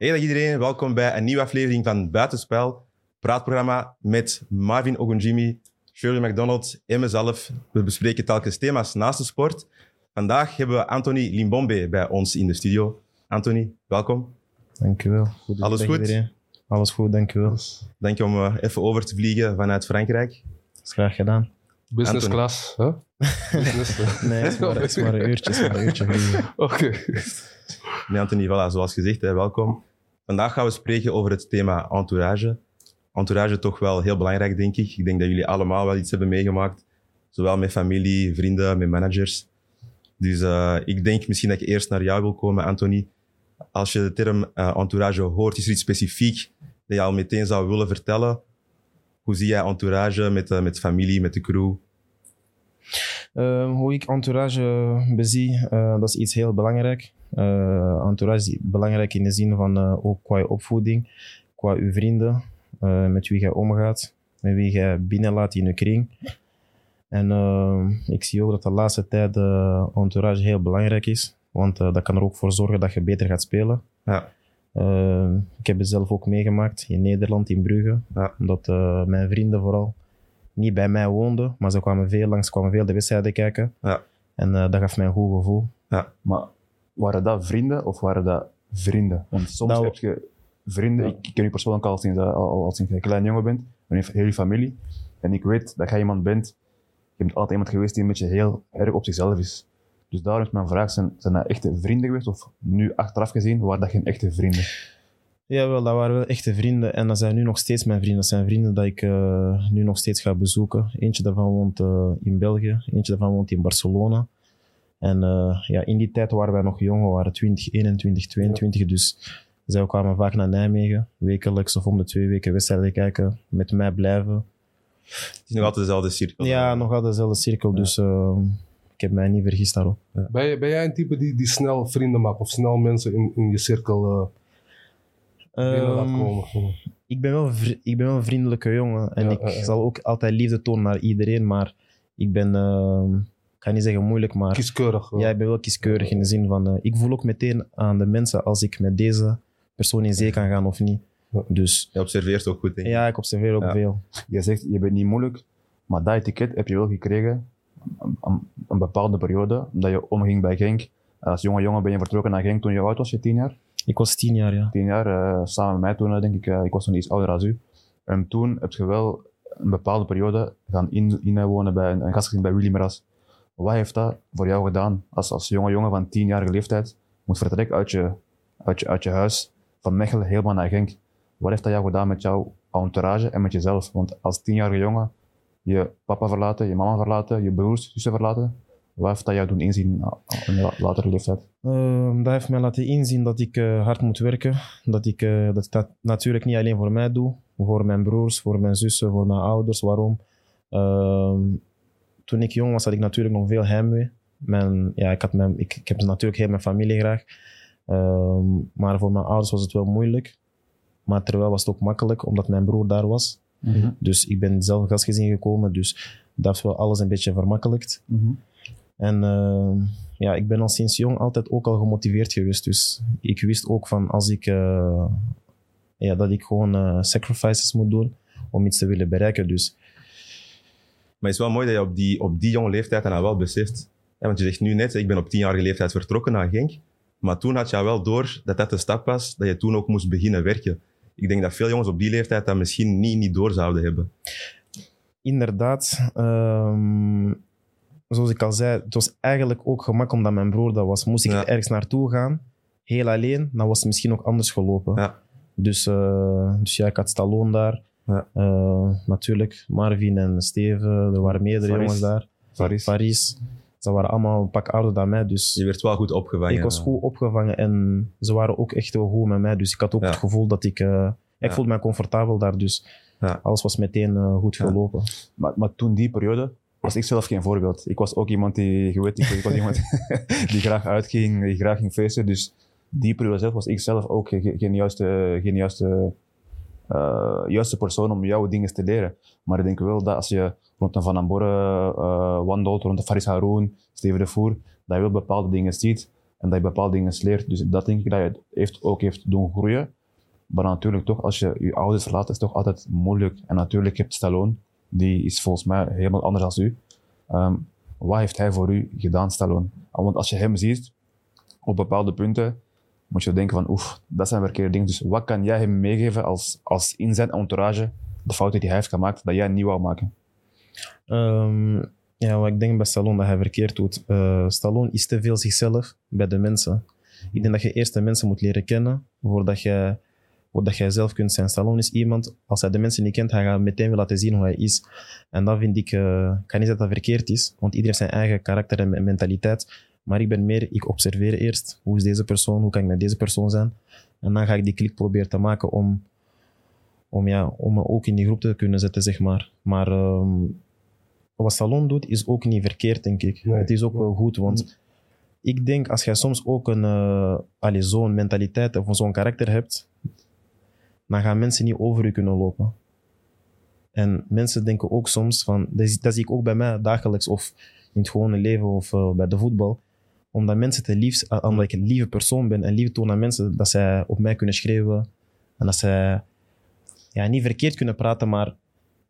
Hey dag iedereen, welkom bij een nieuwe aflevering van Buitenspel. Praatprogramma met Marvin Ogunjimi, Shirley McDonald en mezelf. We bespreken telkens thema's naast de sport. Vandaag hebben we Anthony Limbombe bij ons in de studio. Anthony, welkom. Dankjewel. Goedendag Alles goed? iedereen. Alles goed, dankjewel. Dat Dank je om eh, even over te vliegen vanuit Frankrijk. is graag gedaan. Business Anthony. class, hè? Business? Nee, het is maar, het is maar een uurtje. Oké. Nee, Anthony, voilà, zoals gezegd, hè, welkom. Vandaag gaan we spreken over het thema entourage. Entourage toch wel heel belangrijk, denk ik. Ik denk dat jullie allemaal wel iets hebben meegemaakt. Zowel met familie, vrienden, met managers. Dus eh, ik denk misschien dat ik eerst naar jou wil komen, Anthony. Als je de term eh, entourage hoort, is er iets specifiek dat je al meteen zou willen vertellen? Hoe zie jij entourage met, eh, met familie, met de crew? Eh, hoe ik entourage bezie, dat is iets heel belangrijk. Eh, entourage is belangrijk in de zin van eh, ook qua je opvoeding, qua je vrienden, eh, met wie jij omgaat, met wie jij binnenlaat in je kring. En eh, ik zie ook dat de laatste tijd eh, entourage heel belangrijk is, want eh, dat kan er ook voor zorgen dat je beter gaat spelen. Ja, Eh, ik heb het zelf ook meegemaakt in Nederland, in Brugge. Ja. Omdat eh, mijn vrienden vooral niet bij mij woonden, maar ze kwamen veel langs, kwamen veel de wedstrijden kijken. Ja. En eh, dat gaf mij een goed gevoel. Maar waren dat vrienden of waren dat vrienden? Want soms Nou- heb je vrienden, ik ken je persoonlijk al sinds, al, al, sinds je een klein jongen bent, en je heel je familie. En ik weet dat jij iemand bent, je bent altijd iemand geweest die een beetje heel erg op zichzelf is. Dus daarom is mijn vraag, zijn, zijn dat echte vrienden geweest? Of nu achteraf gezien, waren dat geen echte vrienden? Jawel, dat waren wel echte vrienden. En dat zijn nu nog steeds mijn vrienden. Dat zijn vrienden dat ik eh, nu nog steeds ga bezoeken. Eentje daarvan woont eh, in België, eentje daarvan woont in Barcelona. En eh, ja, in die tijd waren wij nog jong, we waren 20, 21, 22. Dus zij kwamen vaak naar Nijmegen, wekelijks of om de twee weken wedstrijden kijken, met mij blijven. het is nog altijd dezelfde cirkel. Ja, nog altijd dezelfde cirkel, dus eh, ik heb mij niet vergist daarop. Ben, je- ben jij een type die, die snel vrienden maakt of snel mensen in, in je cirkel eh binnen laat Ehm, komen? ik ben wel, ik ben wel een vriendelijke jongen. En Ja, ik ja, ja. zal ook altijd liefde tonen naar iedereen. Maar ik ben, ehm, ik ga niet zeggen moeilijk, maar Kieskeurig. ja, ik ben wel kieskeurig in de zin van... eh, ik voel ook meteen aan de mensen als ik met deze persoon in zee kan gaan of niet. Dus Je observeert ook goed, denk ik. ja, ik observeer ook Ja. veel. Je zegt, je bent niet moeilijk, maar dat etiket heb je wel gekregen een, een, bepaalde periode, omdat je omging bij Genk. Als jonge jongen ben je vertrokken naar Genk toen je oud was, je tien jaar? Ik was tien jaar, ja. tien jaar, eh, samen met mij toen, eh, denk ik, ik was nog iets ouder als u. En toen heb je wel een bepaalde periode gaan in, inwonen bij een, een gastgezin bij Willy Meras. Wat heeft dat voor jou gedaan als, als jonge jongen van tienjarige leeftijd? Moet vertrekken uit je, uit, je, uit je huis, van Mechelen helemaal naar Genk. Wat heeft dat jou gedaan met jouw entourage en met jezelf? Want als tienjarige jongen, je papa verlaten, je mama verlaten, je broers, zussen verlaten. Wat heeft dat jou doen inzien in je latere leeftijd? Ehm, dat heeft mij laten inzien dat ik eh, hard moet werken. Dat ik eh, dat, ik dat natuurlijk niet alleen voor mij doe. Voor mijn broers, voor mijn zussen, voor mijn ouders. Waarom? Ehm, toen ik jong was, had ik natuurlijk nog veel heimwee. Mijn, ja, ik, had mijn, ik, ik heb natuurlijk heel mijn familie graag. Ehm, maar voor mijn ouders was het wel moeilijk. Maar terwijl was het ook makkelijk, omdat mijn broer daar was. Dus ik ben zelf gastgezin gekomen. Dus dat heeft wel alles een beetje vermakkelijkt. En eh, ja, ik ben al sinds jong altijd ook al gemotiveerd geweest. Dus ik wist ook van als ik, eh, ja, dat ik gewoon eh, sacrifices moet doen om iets te willen bereiken. Dus Maar het is wel mooi dat je op die, op die jonge leeftijd dan wel beseft. Ja, want je zegt nu net, ik ben op tienjarige leeftijd vertrokken naar Genk. Maar toen had je wel door dat dat de stap was, dat je toen ook moest beginnen werken. Ik denk dat veel jongens op die leeftijd dat misschien niet, niet door zouden hebben. inderdaad, ehm, zoals ik al zei, het was eigenlijk ook gemak omdat mijn broer dat was. Moest ik Ja. ergens naartoe gaan, heel alleen, dan was het misschien ook anders gelopen. Ja. Dus, eh, dus ja, ik had Stallone daar. Ja. Eh, natuurlijk, Marvin en Steven, er waren meerdere Faris. jongens daar. Faris. Paris. Ze waren allemaal een pak ouder dan mij, dus Je werd wel goed opgevangen. ik was goed opgevangen en ze waren ook echt wel goed met mij. Dus ik had ook Ja. het gevoel dat ik... eh, ik Ja. voelde mij comfortabel daar, dus Ja. alles was meteen eh, goed Ja. gelopen. Maar, maar toen die periode was ik zelf geen voorbeeld. Ik was ook iemand die, je weet, ik, ik was iemand die graag uitging, die graag ging feesten. Dus die periode zelf was ik zelf ook ge- geen juiste, geen juiste, eh, juiste persoon om jouw dingen te leren. Maar ik denk wel dat als je rond een Van Amborre eh wandelt, rond de Faris Haroun, Steven de Voer, dat je wel bepaalde dingen ziet En dat je bepaalde dingen leert. Dus dat denk ik dat je het heeft, ook heeft doen groeien. Maar natuurlijk toch, als je je ouders verlaat, is het toch altijd moeilijk. En natuurlijk heb je Stallone, die is volgens mij helemaal anders dan u. Ehm, wat heeft hij voor u gedaan, Stallone? Want als je hem ziet, op bepaalde punten, moet je denken van, oef, dat zijn verkeerde dingen. Dus wat kan jij hem meegeven als, als in zijn entourage, de fouten die hij heeft gemaakt, dat jij niet wou maken? Ehm, ja, wat ik denk bij Stallone dat hij verkeerd doet. Eh, Stallone is te veel zichzelf bij de mensen. Ik denk dat je eerst de mensen moet leren kennen voordat je, voordat jij zelf kunt zijn. Stallone is iemand, als hij de mensen niet kent, hij gaat meteen wil laten zien hoe hij is. En dat vind ik, eh, kan niet dat dat verkeerd is, want iedereen heeft zijn eigen karakter en me- mentaliteit. Maar ik ben meer, ik observeer eerst, hoe is deze persoon, hoe kan ik met deze persoon zijn? En dan ga ik die klik proberen te maken om, om, ja, om me ook in die groep te kunnen zetten, zeg maar. Maar ehm, wat Stallone doet, is ook niet verkeerd, denk ik. Nee. Het is ook wel goed, want ik denk als jij soms ook een, allee, zo'n mentaliteit of zo'n karakter hebt, dan gaan mensen niet over u kunnen lopen. En mensen denken ook soms van, dat zie ik ook bij mij dagelijks of in het gewone leven of eh, bij de voetbal, omdat mensen te lief, eh, omdat ik een lieve persoon ben en liefde toon aan mensen, dat zij op mij kunnen schreeuwen en dat zij ja, niet verkeerd kunnen praten, maar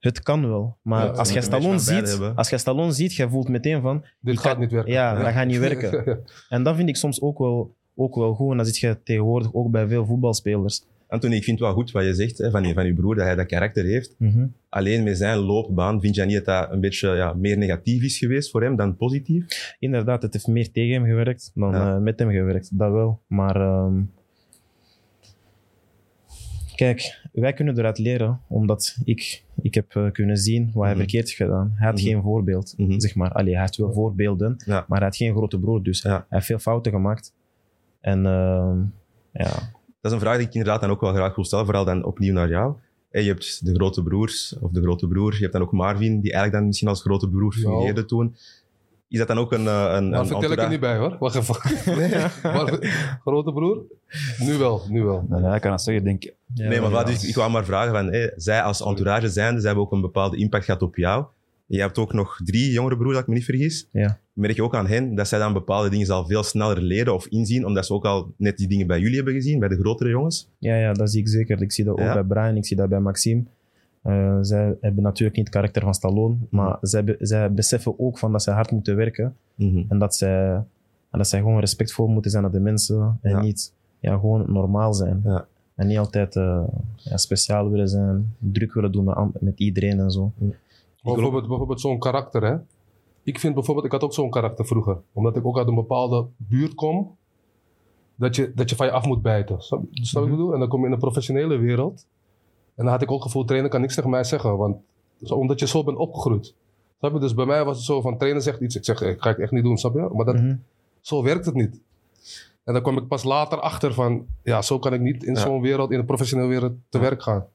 het kan wel. Maar Ja, als je jij Stallone ziet, als jij Stallone ziet, jij voelt meteen van, Dit gaat kan- niet werken. ja, dat gaat niet werken. En dat vind ik soms ook wel, ook wel goed. En dat zit je tegenwoordig ook bij veel voetbalspelers. Anthony, ik vind het wel goed wat je zegt hè, van, je, van je broer, dat hij dat karakter heeft. Mhm. Alleen met zijn loopbaan, vind je niet dat dat een beetje ja, meer negatief is geweest voor hem dan positief? Inderdaad, het heeft meer tegen hem gewerkt dan Ja. eh, met hem gewerkt. Dat wel. Maar ehm, kijk, wij kunnen eruit leren, omdat ik, ik heb eh, kunnen zien wat hij Mhm. verkeerd heeft gedaan. Hij had Mhm. geen voorbeeld, zeg maar. Allee, hij heeft wel voorbeelden, Ja. maar hij had geen grote broer. Dus Ja. hij heeft veel fouten gemaakt. En ehm, ja, Dat is een vraag die ik inderdaad dan ook wel graag wil stellen, vooral dan opnieuw naar jou. Hey, je hebt de grote broers, of de grote broer, je hebt dan ook Marvin, die eigenlijk dan misschien als grote broer Ja. fungeerde toen. Is dat dan ook een... eh, een Maar een vertel ik er niet bij hoor. Wacht even. Maar, grote broer? Nu wel, nu wel. Ja, ik kan dat zeggen, ik denk, ja, nee, maar ja. wat, dus, ik wou maar vragen van, hey, zij als entourage zijnde, zij hebben ook een bepaalde impact gehad op jou. Je hebt ook nog drie jongere broers, als ik me niet vergis. Ja. Merk je ook aan hen dat zij dan bepaalde dingen al veel sneller leren of inzien, omdat ze ook al net die dingen bij jullie hebben gezien, bij de grotere jongens? Ja, ja, dat zie ik zeker. Ik zie dat ook Ja? bij Brian, ik zie dat bij Maxime. Eh, zij hebben natuurlijk niet het karakter van Stallone, maar zij, be- zij beseffen ook van dat zij hard moeten werken Mhm. en dat zij, en dat zij gewoon respectvol moeten zijn naar de mensen en niet ja, gewoon normaal zijn. Ja. En niet altijd eh, ja, speciaal willen zijn, druk willen doen met, iedereen en zo. Bijvoorbeeld, bijvoorbeeld zo'n karakter, hè. Ik vind bijvoorbeeld, ik had ook zo'n karakter vroeger. Omdat ik ook uit een bepaalde buurt kom, dat je, dat je van je af moet bijten. Snap snap je wat ik bedoel? En dan kom je in de professionele wereld. En dan had ik ook gevoel, trainer kan niks tegen mij zeggen. Want omdat je zo bent opgegroeid. Snap je? Dus bij mij was het zo van, trainer zegt iets. Ik zeg, ik ga ik echt niet doen, snap je? Maar dat, Mhm. zo werkt het niet. En dan kwam ik pas later achter van, ja, zo kan ik niet in Ja. zo'n wereld, in de professionele wereld, te werk gaan.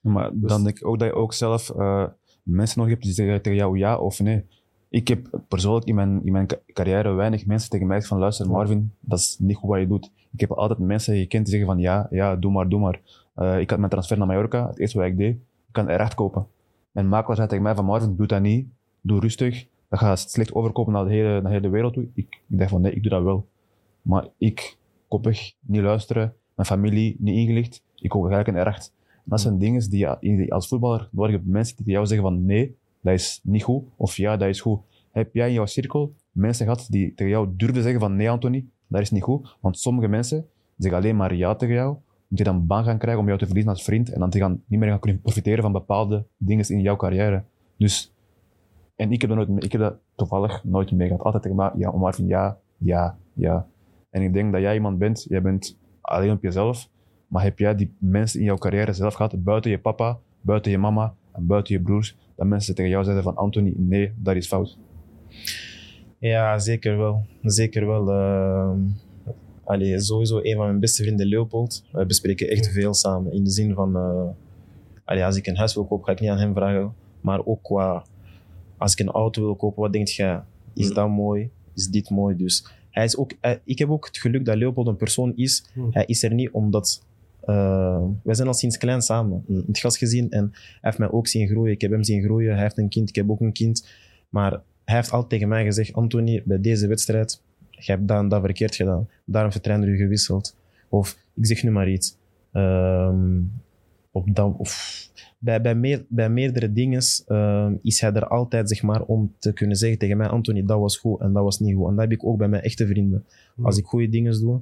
Maar Dus- dan denk ik ook dat je ook zelf eh, mensen nodig hebt die zeggen tegen jou ja of nee. Ik heb persoonlijk in mijn, in mijn ca- carrière weinig mensen tegen mij gezegd van luister Marvin, dat is niet goed wat je doet. Ik heb altijd mensen gekend die zeggen van ja, ja, doe maar, doe maar. Eh, ik had mijn transfer naar Mallorca, het eerste wat ik deed, ik kan er recht kopen. Mijn makelaar zei tegen mij van Marvin, doe dat niet, doe rustig. Dat gaat slecht overkopen naar de hele, naar de hele wereld toe. Ik, ik dacht van nee, ik doe dat wel. Maar ik, koppig, niet luisteren, mijn familie niet ingelicht, ik koop eigenlijk een recht. Dat zijn dingen die je als voetballer hebt. Mensen die tegen jou zeggen van nee, dat is niet goed. Of ja, dat is goed. Heb jij in jouw cirkel mensen gehad die tegen jou durven zeggen van nee, Anthony, dat is niet goed? Want sommige mensen zeggen alleen maar ja tegen jou, omdat die dan bang gaan krijgen om jou te verliezen als vriend en dan die gaan niet meer gaan kunnen profiteren van bepaalde dingen in jouw carrière. Dus, en ik heb dat, nooit, mee- ik heb dat toevallig nooit meegehad. Altijd tegen mij, ja, ja, ja, ja. En ik denk dat jij iemand bent, jij bent alleen op jezelf, maar heb jij die mensen in jouw carrière zelf gehad, buiten je papa, buiten je mama en buiten je broers, dat mensen tegen jou zeggen van Anthony, nee, dat is fout. Ja, zeker wel. Zeker wel. allee, sowieso een van mijn beste vrienden, Leopold. We bespreken echt veel samen. In de zin van, eh, allee, als ik een huis wil kopen, ga ik niet aan hem vragen. Maar ook qua, als ik een auto wil kopen, wat denk jij? Is Mm. dat mooi? Is dit mooi? Dus hij is ook, hij- ik heb ook het geluk dat Leopold een persoon is. Mm. Hij is er niet omdat... eh, wij zijn al sinds klein samen Mm. in het gras gezien en hij heeft mij ook zien groeien. Ik heb hem zien groeien. Hij heeft een kind, ik heb ook een kind. Maar hij heeft altijd tegen mij gezegd: Anthony, bij deze wedstrijd, je hebt dat, dat verkeerd gedaan. Daarom heeft de trainer u gewisseld. Of, ik zeg nu maar iets. Ehm, op dat, of, bij, bij, meer, bij meerdere dingen ehm, is hij er altijd zeg maar, om te kunnen zeggen tegen mij, Anthony, dat was goed en dat was niet goed. En dat heb ik ook bij mijn echte vrienden. Als ik goede dingen doe,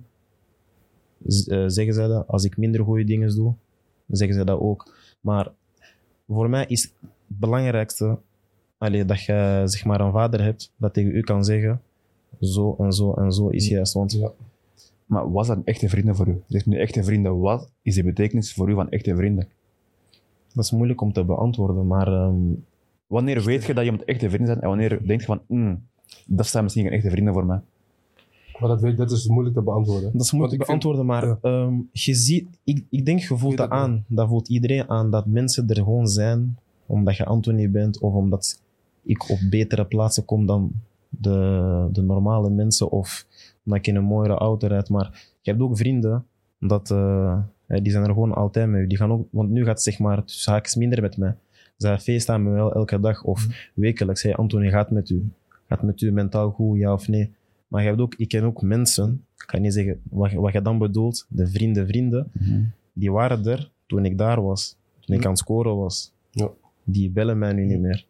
zeggen zij dat. Als ik minder goede dingen doe, zeggen zij dat ook. Maar voor mij is het belangrijkste allee, dat je zeg maar, een vader hebt dat tegen u kan zeggen, zo en zo en zo is juist. Want Ja. Maar was dat een echte vrienden voor u? Zegt nu echte vrienden, wat is de betekenis voor u van echte vrienden? dat is moeilijk om te beantwoorden, maar ehm, Wanneer weet je dat je met echte vrienden bent en wanneer denk je van, mm, dat zijn misschien geen echte vrienden voor mij? Maar dat, weet, dat is moeilijk te beantwoorden. Dat is moeilijk te vind- beantwoorden, maar ja. ehm, je ziet, ik, ik denk, je voelt dat aan. Dat voelt iedereen aan, dat mensen er gewoon zijn omdat je Anthony bent of omdat ik op betere plaatsen kom dan de, de normale mensen of omdat ik in een mooiere auto rijd. Maar je hebt ook vrienden, dat, eh, hè, die zijn er gewoon altijd met je. Die gaan ook, want nu gaat het zeg maar tussen haakjes minder met mij. Zij feestaan me wel elke dag of Mhm. wekelijks. Hey, Anthony gaat met u. Gaat met u mentaal goed, ja of nee? Maar je hebt ook, ik ken ook mensen, ik kan niet zeggen wat, je- wat je dan bedoelt, de vrienden, vrienden, die waren er toen ik daar was, toen ik Mhm. aan het scoren was. Ja. Die bellen mij nu niet meer.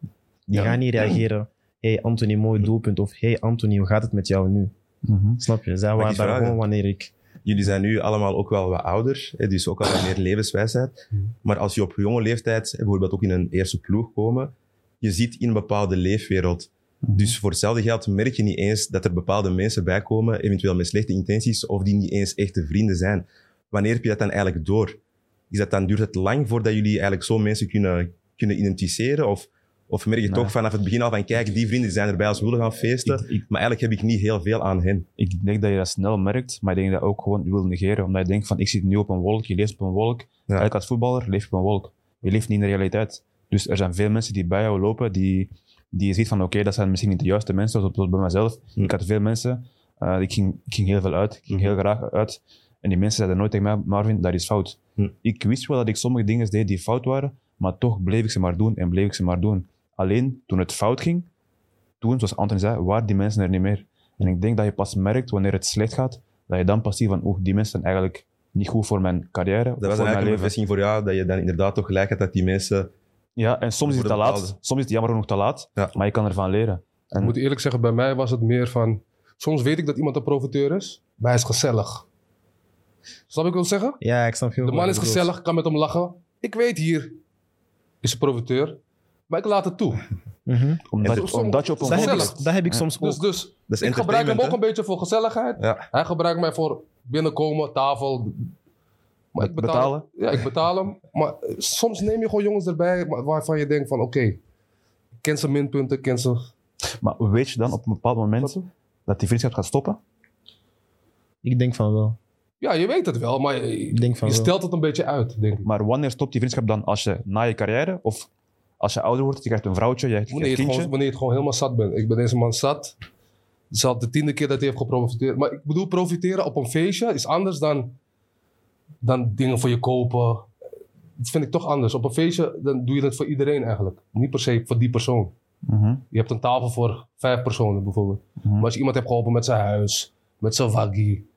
Die Ja. gaan niet reageren. hey Anthony, mooi doelpunt. Of hey Anthony, hoe gaat het met jou nu? Mhm. Snap je? Zij waren daar vragen? gewoon wanneer ik... Jullie zijn nu allemaal ook wel wat ouder, dus ook al wat meer levenswijsheid. Mhm. Maar als je op jonge leeftijd, bijvoorbeeld ook in een eerste ploeg komen, je ziet in een bepaalde leefwereld. Mhm. Dus voor hetzelfde geld merk je niet eens dat er bepaalde mensen bij komen, eventueel met slechte intenties, of die niet eens echte vrienden zijn. Wanneer heb je dat dan eigenlijk door? Is dat dan, duurt het lang voordat jullie eigenlijk zo mensen kunnen, kunnen identificeren? Of, of merk je Nee. toch vanaf het begin al van, kijk, die vrienden zijn erbij als we willen gaan feesten, Ik, ik, maar eigenlijk heb ik niet heel veel aan hen. ik denk dat je dat snel merkt, maar ik denk dat je ook gewoon wil negeren. Omdat je denkt van, ik zit nu op een wolk, je leeft op een wolk. Eigenlijk als voetballer leef je op een wolk. Je leeft niet in de realiteit. Dus er zijn veel mensen die bij jou lopen, die, die je ziet van, oké, dat zijn misschien niet de juiste mensen, zoals zoals bij mezelf. Hm. Ik had veel mensen, eh, ik, ging, ik ging heel veel uit, ik ging Mhm. heel graag uit. En die mensen zeiden nooit tegen mij, Marvin, dat is fout. Hm. Ik wist wel dat ik sommige dingen deed die fout waren, maar toch bleef ik ze maar doen en bleef ik ze maar doen. Alleen toen het fout ging, toen, zoals Anton zei, waren die mensen er niet meer. En ik denk dat je pas merkt wanneer het slecht gaat, dat je dan pas ziet van, oeh, die mensen zijn eigenlijk niet goed voor mijn carrière, Dat was voor mijn eigenlijk een leven. bevestiging voor jou, dat je dan inderdaad toch gelijk had dat die mensen... Ja, en soms is het te laat. Soms is het jammer genoeg te laat, Ja. maar je kan ervan leren. En Ik moet eerlijk zeggen, bij mij was het meer van... Soms weet ik dat iemand een profiteur is, maar hij is gezellig. Snap ik wat ik wil zeggen? Ja, ik snap heel De man is je gezellig, kan met hem lachen. Ik weet hier, is een profiteur. Maar ik laat het toe. Mhm. omdat, soms- omdat je op een Dat, heb Gezellig. ik, dat heb ik soms Dus, ook. dus Dat is ik gebruik hem ook een beetje voor gezelligheid. Ja. Hij gebruikt mij voor binnenkomen, tafel. Maar ik betaal, Betalen? Ja, ik betaal hem. Maar eh, soms neem je gewoon jongens erbij waarvan je denkt van oké, ik ken zijn minpunten, ken ze. Maar weet je dan op een bepaald moment dat die vriendschap gaat stoppen? Ik denk van wel. Ja, je weet het wel, maar je, Ik denk van je wel. stelt het een beetje uit, denk ik. Maar wanneer stopt die vriendschap dan? Als je na je carrière of als je ouder wordt, je krijgt een vrouwtje, je hebt Wanneer een je, het kindje. gewoon, wanneer je het gewoon helemaal zat bent. Ik ben deze man zat. Het is al de tiende keer dat hij heeft geprofiteerd. Maar ik bedoel, profiteren op een feestje is anders dan, dan dingen voor je kopen. Dat vind ik toch anders. Op een feestje dan doe je het voor iedereen eigenlijk. Niet per se voor die persoon. Mhm. Je hebt een tafel voor vijf personen bijvoorbeeld. Mhm. Maar als je iemand hebt geholpen met zijn huis, met zijn waggie.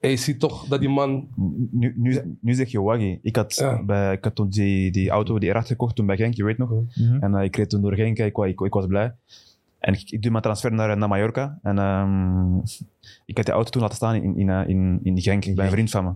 En je ziet toch dat die man... Nu, nu, nu zeg je waggy. Ik had, Ja. bij, ik had toen die, die auto die erachter gekocht, toen bij Genk, je weet nog. Mhm. En eh, ik reed toen door Genk, ik, ik, ik was blij. En ik, ik doe mijn transfer naar, naar Mallorca. En ehm, ik had die auto toen laten staan in, in, eh, in, in Genk, bij een vriend van me.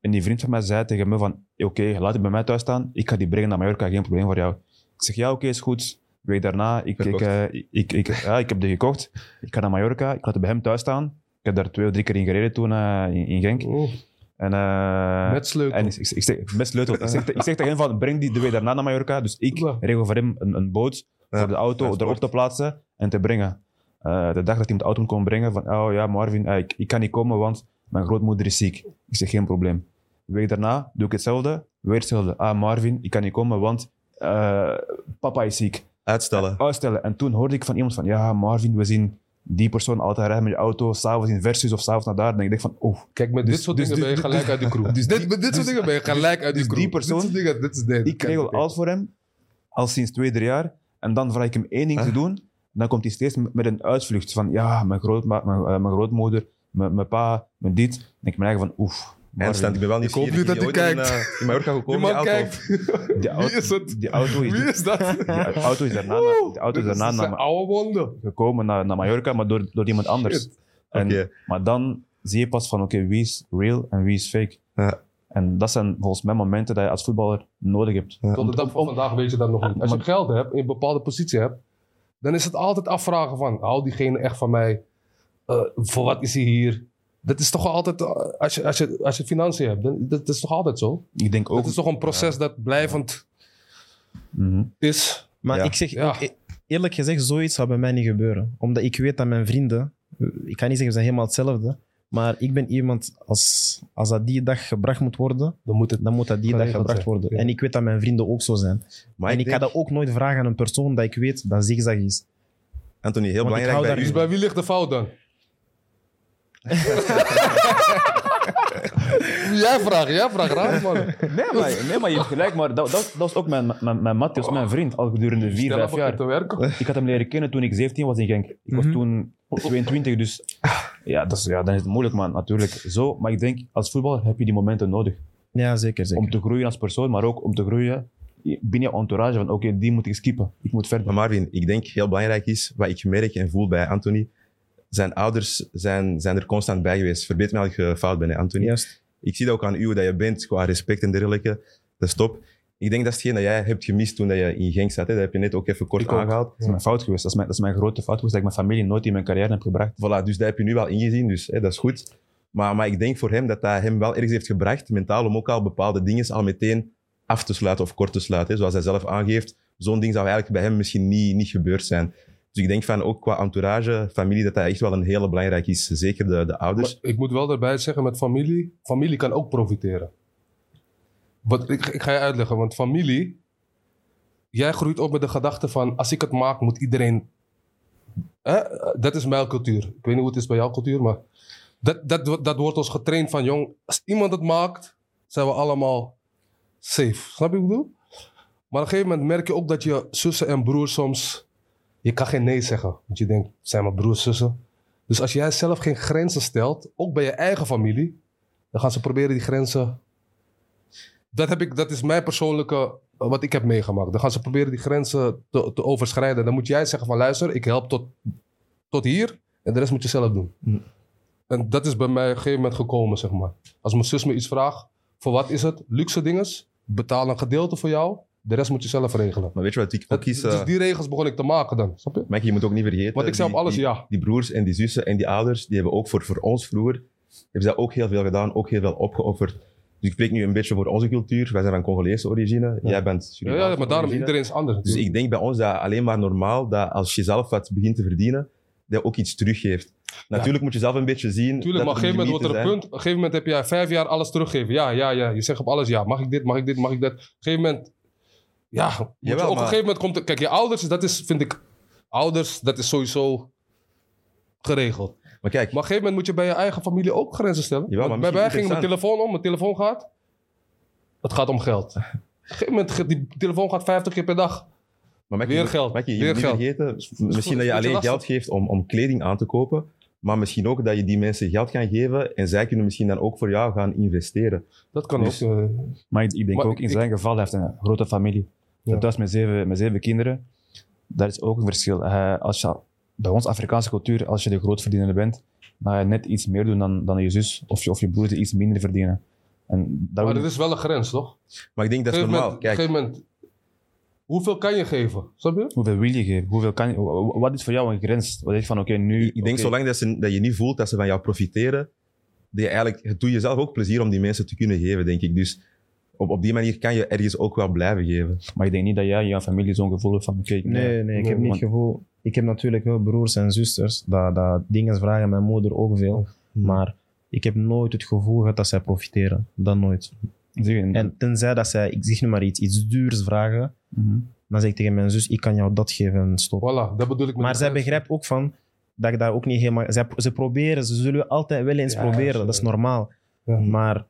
En die vriend van mij zei tegen me van, oké, laat die bij mij thuis staan. Ik ga die brengen naar Mallorca, geen probleem voor jou. Ik zeg, ja, oké, is goed. Week daarna, ik, ik, eh, ik, ik, ja, ik heb die gekocht. Ik ga naar Mallorca, ik laat die bij hem thuis staan. Ik heb daar twee of drie keer in gereden toen eh, in, in Genk. Oeh, En, eh, met sleutel. en ik, ik, ik zeg, met sleutel. Ik zeg, ik zeg tegen hem van, breng die de week daarna naar Mallorca. Dus ik regel voor hem een, een boot voor de auto erop te plaatsen en te brengen. Eh, de dag dat hij met de auto kon brengen, van, oh ja, Marvin, eh, ik, ik kan niet komen, want mijn grootmoeder is ziek. Ik zeg, geen probleem. De week daarna doe ik hetzelfde, weer hetzelfde. Ah, Marvin, ik kan niet komen, want eh, papa is ziek. Uitstellen. Uitstellen. En toen hoorde ik van iemand van, ja, Marvin, we zien die persoon altijd rijden met je auto, s'avonds in Versus of s'avonds naar daar. En ik denk van, oeh, Kijk, met Dus- dit soort dus- dingen ben je dus- gelijk uit de kroeg. dus- dit, met dit soort dingen ben je gelijk uit de dus kroeg. die persoon- Dit soort dingen, dit is dit. Ik regel alles voor hem, al sinds twee, drie jaar. En dan vraag ik hem één ding te doen. dan komt hij steeds met een uitvlucht van ja, mijn, grootma, mijn, eh, mijn grootmoeder, mijn, mijn pa, mijn dit. Dan denk ik me eigen van oef. Eindstand, ik ben wel niet Ik hoop niet dat hij kijkt. In Mallorca Die gekomen, man die auto. kijkt. Die Wie is het? die auto is, Wie is dat? die auto is daarna, naar- die auto is daarna zijn naar, oude wonden. gekomen naar, naar Mallorca, maar door, door iemand anders. En, Oké. Maar dan zie je pas van oké, wie is real en wie is fake. Ja. En dat zijn volgens mij momenten dat je als voetballer nodig hebt. Ja. Tot de dag van vandaag weet je dat nog niet. Als je geld hebt, in een bepaalde positie hebt, dan is het altijd afvragen van, houdt diegene echt van mij? Eh, voor wat is hij hier? Dat is toch altijd, eh, als je, als je, als je financiën hebt, dan, dat, is toch altijd zo? Ik denk ook... Het is toch een proces dat blijvend Mhm. is. Maar Ja. ik zeg, Ja. e- eerlijk gezegd, zoiets zou bij mij niet gebeuren. Omdat ik weet dat mijn vrienden, ik kan niet zeggen, we zijn helemaal hetzelfde. Maar ik ben iemand, als, als dat die dag gebracht moet worden, Dan moet het dan moet dat die dag gebracht zijn, worden. ja. En ik weet dat mijn vrienden ook zo zijn. Maar en ik ik ga dat ook nooit vragen aan een persoon dat ik weet dat zigzag is. Anthony, heel Want belangrijk bij u. Dus bij wie ligt de fout dan? jij vraagt, jij vraagt raar, man. Nee, maar, nee, maar je hebt gelijk. Maar dat, dat, dat was ook mijn, mijn, mijn Matthias, mijn vriend, al gedurende vier, Stel vijf jaar. te werken. Ik had hem leren kennen toen ik 17 was in Genk. Ik was Mhm. toen 22, dus ja, dat is, ja, dan is het moeilijk, man, natuurlijk. Zo, maar ik denk, als voetballer heb je die momenten nodig. Ja, zeker. zeker. Om te groeien als persoon, maar ook om te groeien binnen je entourage. Van oké, die moet ik skippen. Ik moet verder. Maar Marvin, ik denk heel belangrijk is, wat ik merk en voel bij Anthony, zijn ouders zijn, zijn er constant bij geweest. Verbeter me als ik eh, fout ben, hè, Anthony. Juist. Ik zie dat ook aan u, dat je bent, qua respect en dergelijke. Dat is top. Ik denk dat is hetgeen dat jij hebt gemist toen dat je in Genk zat. Hè. Dat heb je net ook even kort Ik ook. aangehaald. Dat is mijn fout geweest. Dat is mijn, dat is mijn grote fout geweest, dat ik mijn familie nooit in mijn carrière heb gebracht. Voilà, dus dat heb je nu wel ingezien, dus hè, dat is goed. Maar, maar ik denk voor hem dat dat hem wel ergens heeft gebracht, mentaal, om ook al bepaalde dingen al meteen af te sluiten of kort te sluiten. Hè. Zoals hij zelf aangeeft, zo'n ding zou eigenlijk bij hem misschien niet, niet gebeurd zijn. Dus ik denk van ook qua entourage, familie, dat dat echt wel een hele belangrijk is. Zeker de, de ouders. Maar ik moet wel erbij zeggen, met familie, familie kan ook profiteren. Wat, ik, ik ga je uitleggen, want familie, jij groeit op met de gedachte van, als ik het maak, moet iedereen... Hè? Dat is mijn cultuur. Ik weet niet hoe het is bij jouw cultuur, maar dat, dat, dat wordt ons getraind van, jong, als iemand het maakt, zijn we allemaal safe. Snap je wat ik bedoel? Maar op een gegeven moment merk je ook dat je zussen en broers soms... Je kan geen nee zeggen, want je denkt, zijn mijn broers, zussen. Dus als jij zelf geen grenzen stelt, ook bij je eigen familie, dan gaan ze proberen die grenzen. Dat, heb ik, dat is mijn persoonlijke, eh, wat ik heb meegemaakt. Dan gaan ze proberen die grenzen te, te overschrijden. Dan moet jij zeggen van luister, ik help tot, tot hier en de rest moet je zelf doen. Hm. En dat is bij mij op een gegeven moment gekomen, zeg maar. Als mijn zus me iets vraagt, voor wat is het? Luxe dinges, betaal een gedeelte voor jou, de rest moet je zelf regelen. Maar weet je wat ik ook kies? dus die regels begon ik te maken dan, snap je? Mike, je moet ook niet vergeten. Want ik zei op alles die, ja. Die broers en die zussen en die ouders, die hebben ook voor, voor ons vroeger, hebben zij ook heel veel gedaan, ook heel veel opgeofferd. Dus ik spreek nu een beetje voor onze cultuur. Wij zijn van Congolese origine. Jij bent Ja, Surinaamse ja, maar daarom, iedereen is anders. Dus ik denk bij ons dat alleen maar normaal dat als je zelf wat begint te verdienen, dat je ook iets teruggeeft. Natuurlijk moet je zelf een beetje zien. Tuurlijk, maar op een gegeven moment wordt er een punt. Op een gegeven moment heb je vijf jaar alles teruggeven. Ja, ja, ja. Je zegt op alles ja. Mag ik dit, mag ik dit, mag ik dat? Op een gegeven moment... Ja, moet je- op een maar- gegeven moment komt... er- Kijk, je ouders, dat is, vind ik... Ouders, dat is sowieso geregeld. Maar kijk, Maar op een gegeven moment moet je bij je eigen familie ook grenzen stellen. Jawel, Want maar bij mij misschien ging mijn telefoon om. Mijn telefoon gaat... Het gaat om geld. Op een gegeven moment, die telefoon gaat 50 keer per dag. maar weer moet- geld, je weer moet niet geld. vergeten, is misschien dat je beetje alleen lastig. geld geeft om, om kleding aan te kopen, maar misschien ook dat je die mensen geld kan geven en zij kunnen misschien dan ook voor jou gaan investeren. Dat kan Dus- ook. eh, Maar ik, ik denk Maar ook, in ik- zijn geval, hij heeft een grote familie. Ja. Thuis met zeven, met zeven kinderen. Dat is ook een verschil. Hij- als je, bij ons Afrikaanse cultuur, als je de grootverdiener bent, dan ga je net iets meer doen dan, dan je zus of je, of je broer die iets minder verdienen. En daar maar dat is wel een grens, toch? Maar ik denk dat is normaal. op een Kijk, gegeven moment... Hoeveel kan je geven? Snap je? hoeveel wil je geven? Hoeveel kan je, wa- wat is voor jou een grens? Wat is van, oké, nu... ik denk zolang dat, ze, dat je niet voelt dat ze van jou profiteren, dat je eigenlijk, het doet jezelf ook plezier om die mensen te kunnen geven, denk ik. Dus op, op die manier kan je ergens ook wel blijven geven. Maar ik denk niet dat jij jouw familie zo'n gevoel hebt van, oké, Nee, nee, ik heb niet het gevoel. Ik heb natuurlijk wel broers en zusters. Dat, dat dingen vragen mijn moeder ook veel. Hmm. Maar ik heb nooit het gevoel gehad dat zij profiteren. Dat nooit. zie je, En tenzij dat zij, ik zeg nu maar iets, iets duurs vragen. Mhm. Dan zeg ik tegen mijn zus, ik kan jou dat geven en stop. Voilà, dat bedoel ik met Maar zij begrijpt ook van dat ik daar ook niet helemaal. Zij, ze proberen, ze zullen altijd wel eens Ja, proberen, dat is normaal. Ja. Maar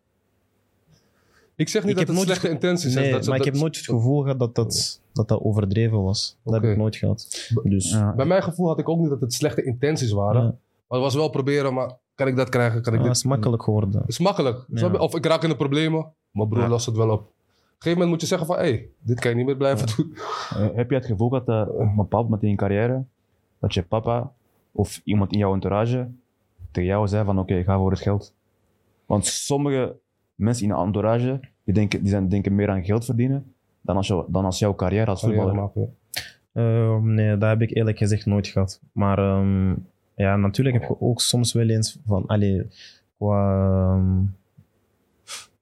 Ik zeg niet Ik dat het slechte intenties Nee, is. Dat maar ik heb nooit het gevoel gehad dat dat, dat, dat overdreven was. Dat heb ik nooit gehad. Dus Ja. Bij mijn gevoel had ik ook niet dat het slechte intenties waren. Ja. Maar het was wel proberen, maar kan ik dat krijgen? Kan ik ja, dit? het is makkelijk geworden. Het is makkelijk. Ja. Of ik raak in de problemen. Mijn broer Ja. lost het wel op. Op een gegeven moment moet je zeggen van... Hé, hey, dit kan je niet meer blijven doen. Eh, heb je het gevoel dat eh, op een bepaald moment in je carrière, dat je papa of iemand in jouw entourage tegen jou zei van oké, ga voor het geld? Want sommige mensen in een entourage, die denken, die zijn, denken meer aan geld verdienen dan als, jou, dan als jouw carrière als voetballer. Ehm, nee, dat heb ik eerlijk gezegd nooit gehad. Maar ehm, ja, natuurlijk heb je ook soms wel eens van, allee, qua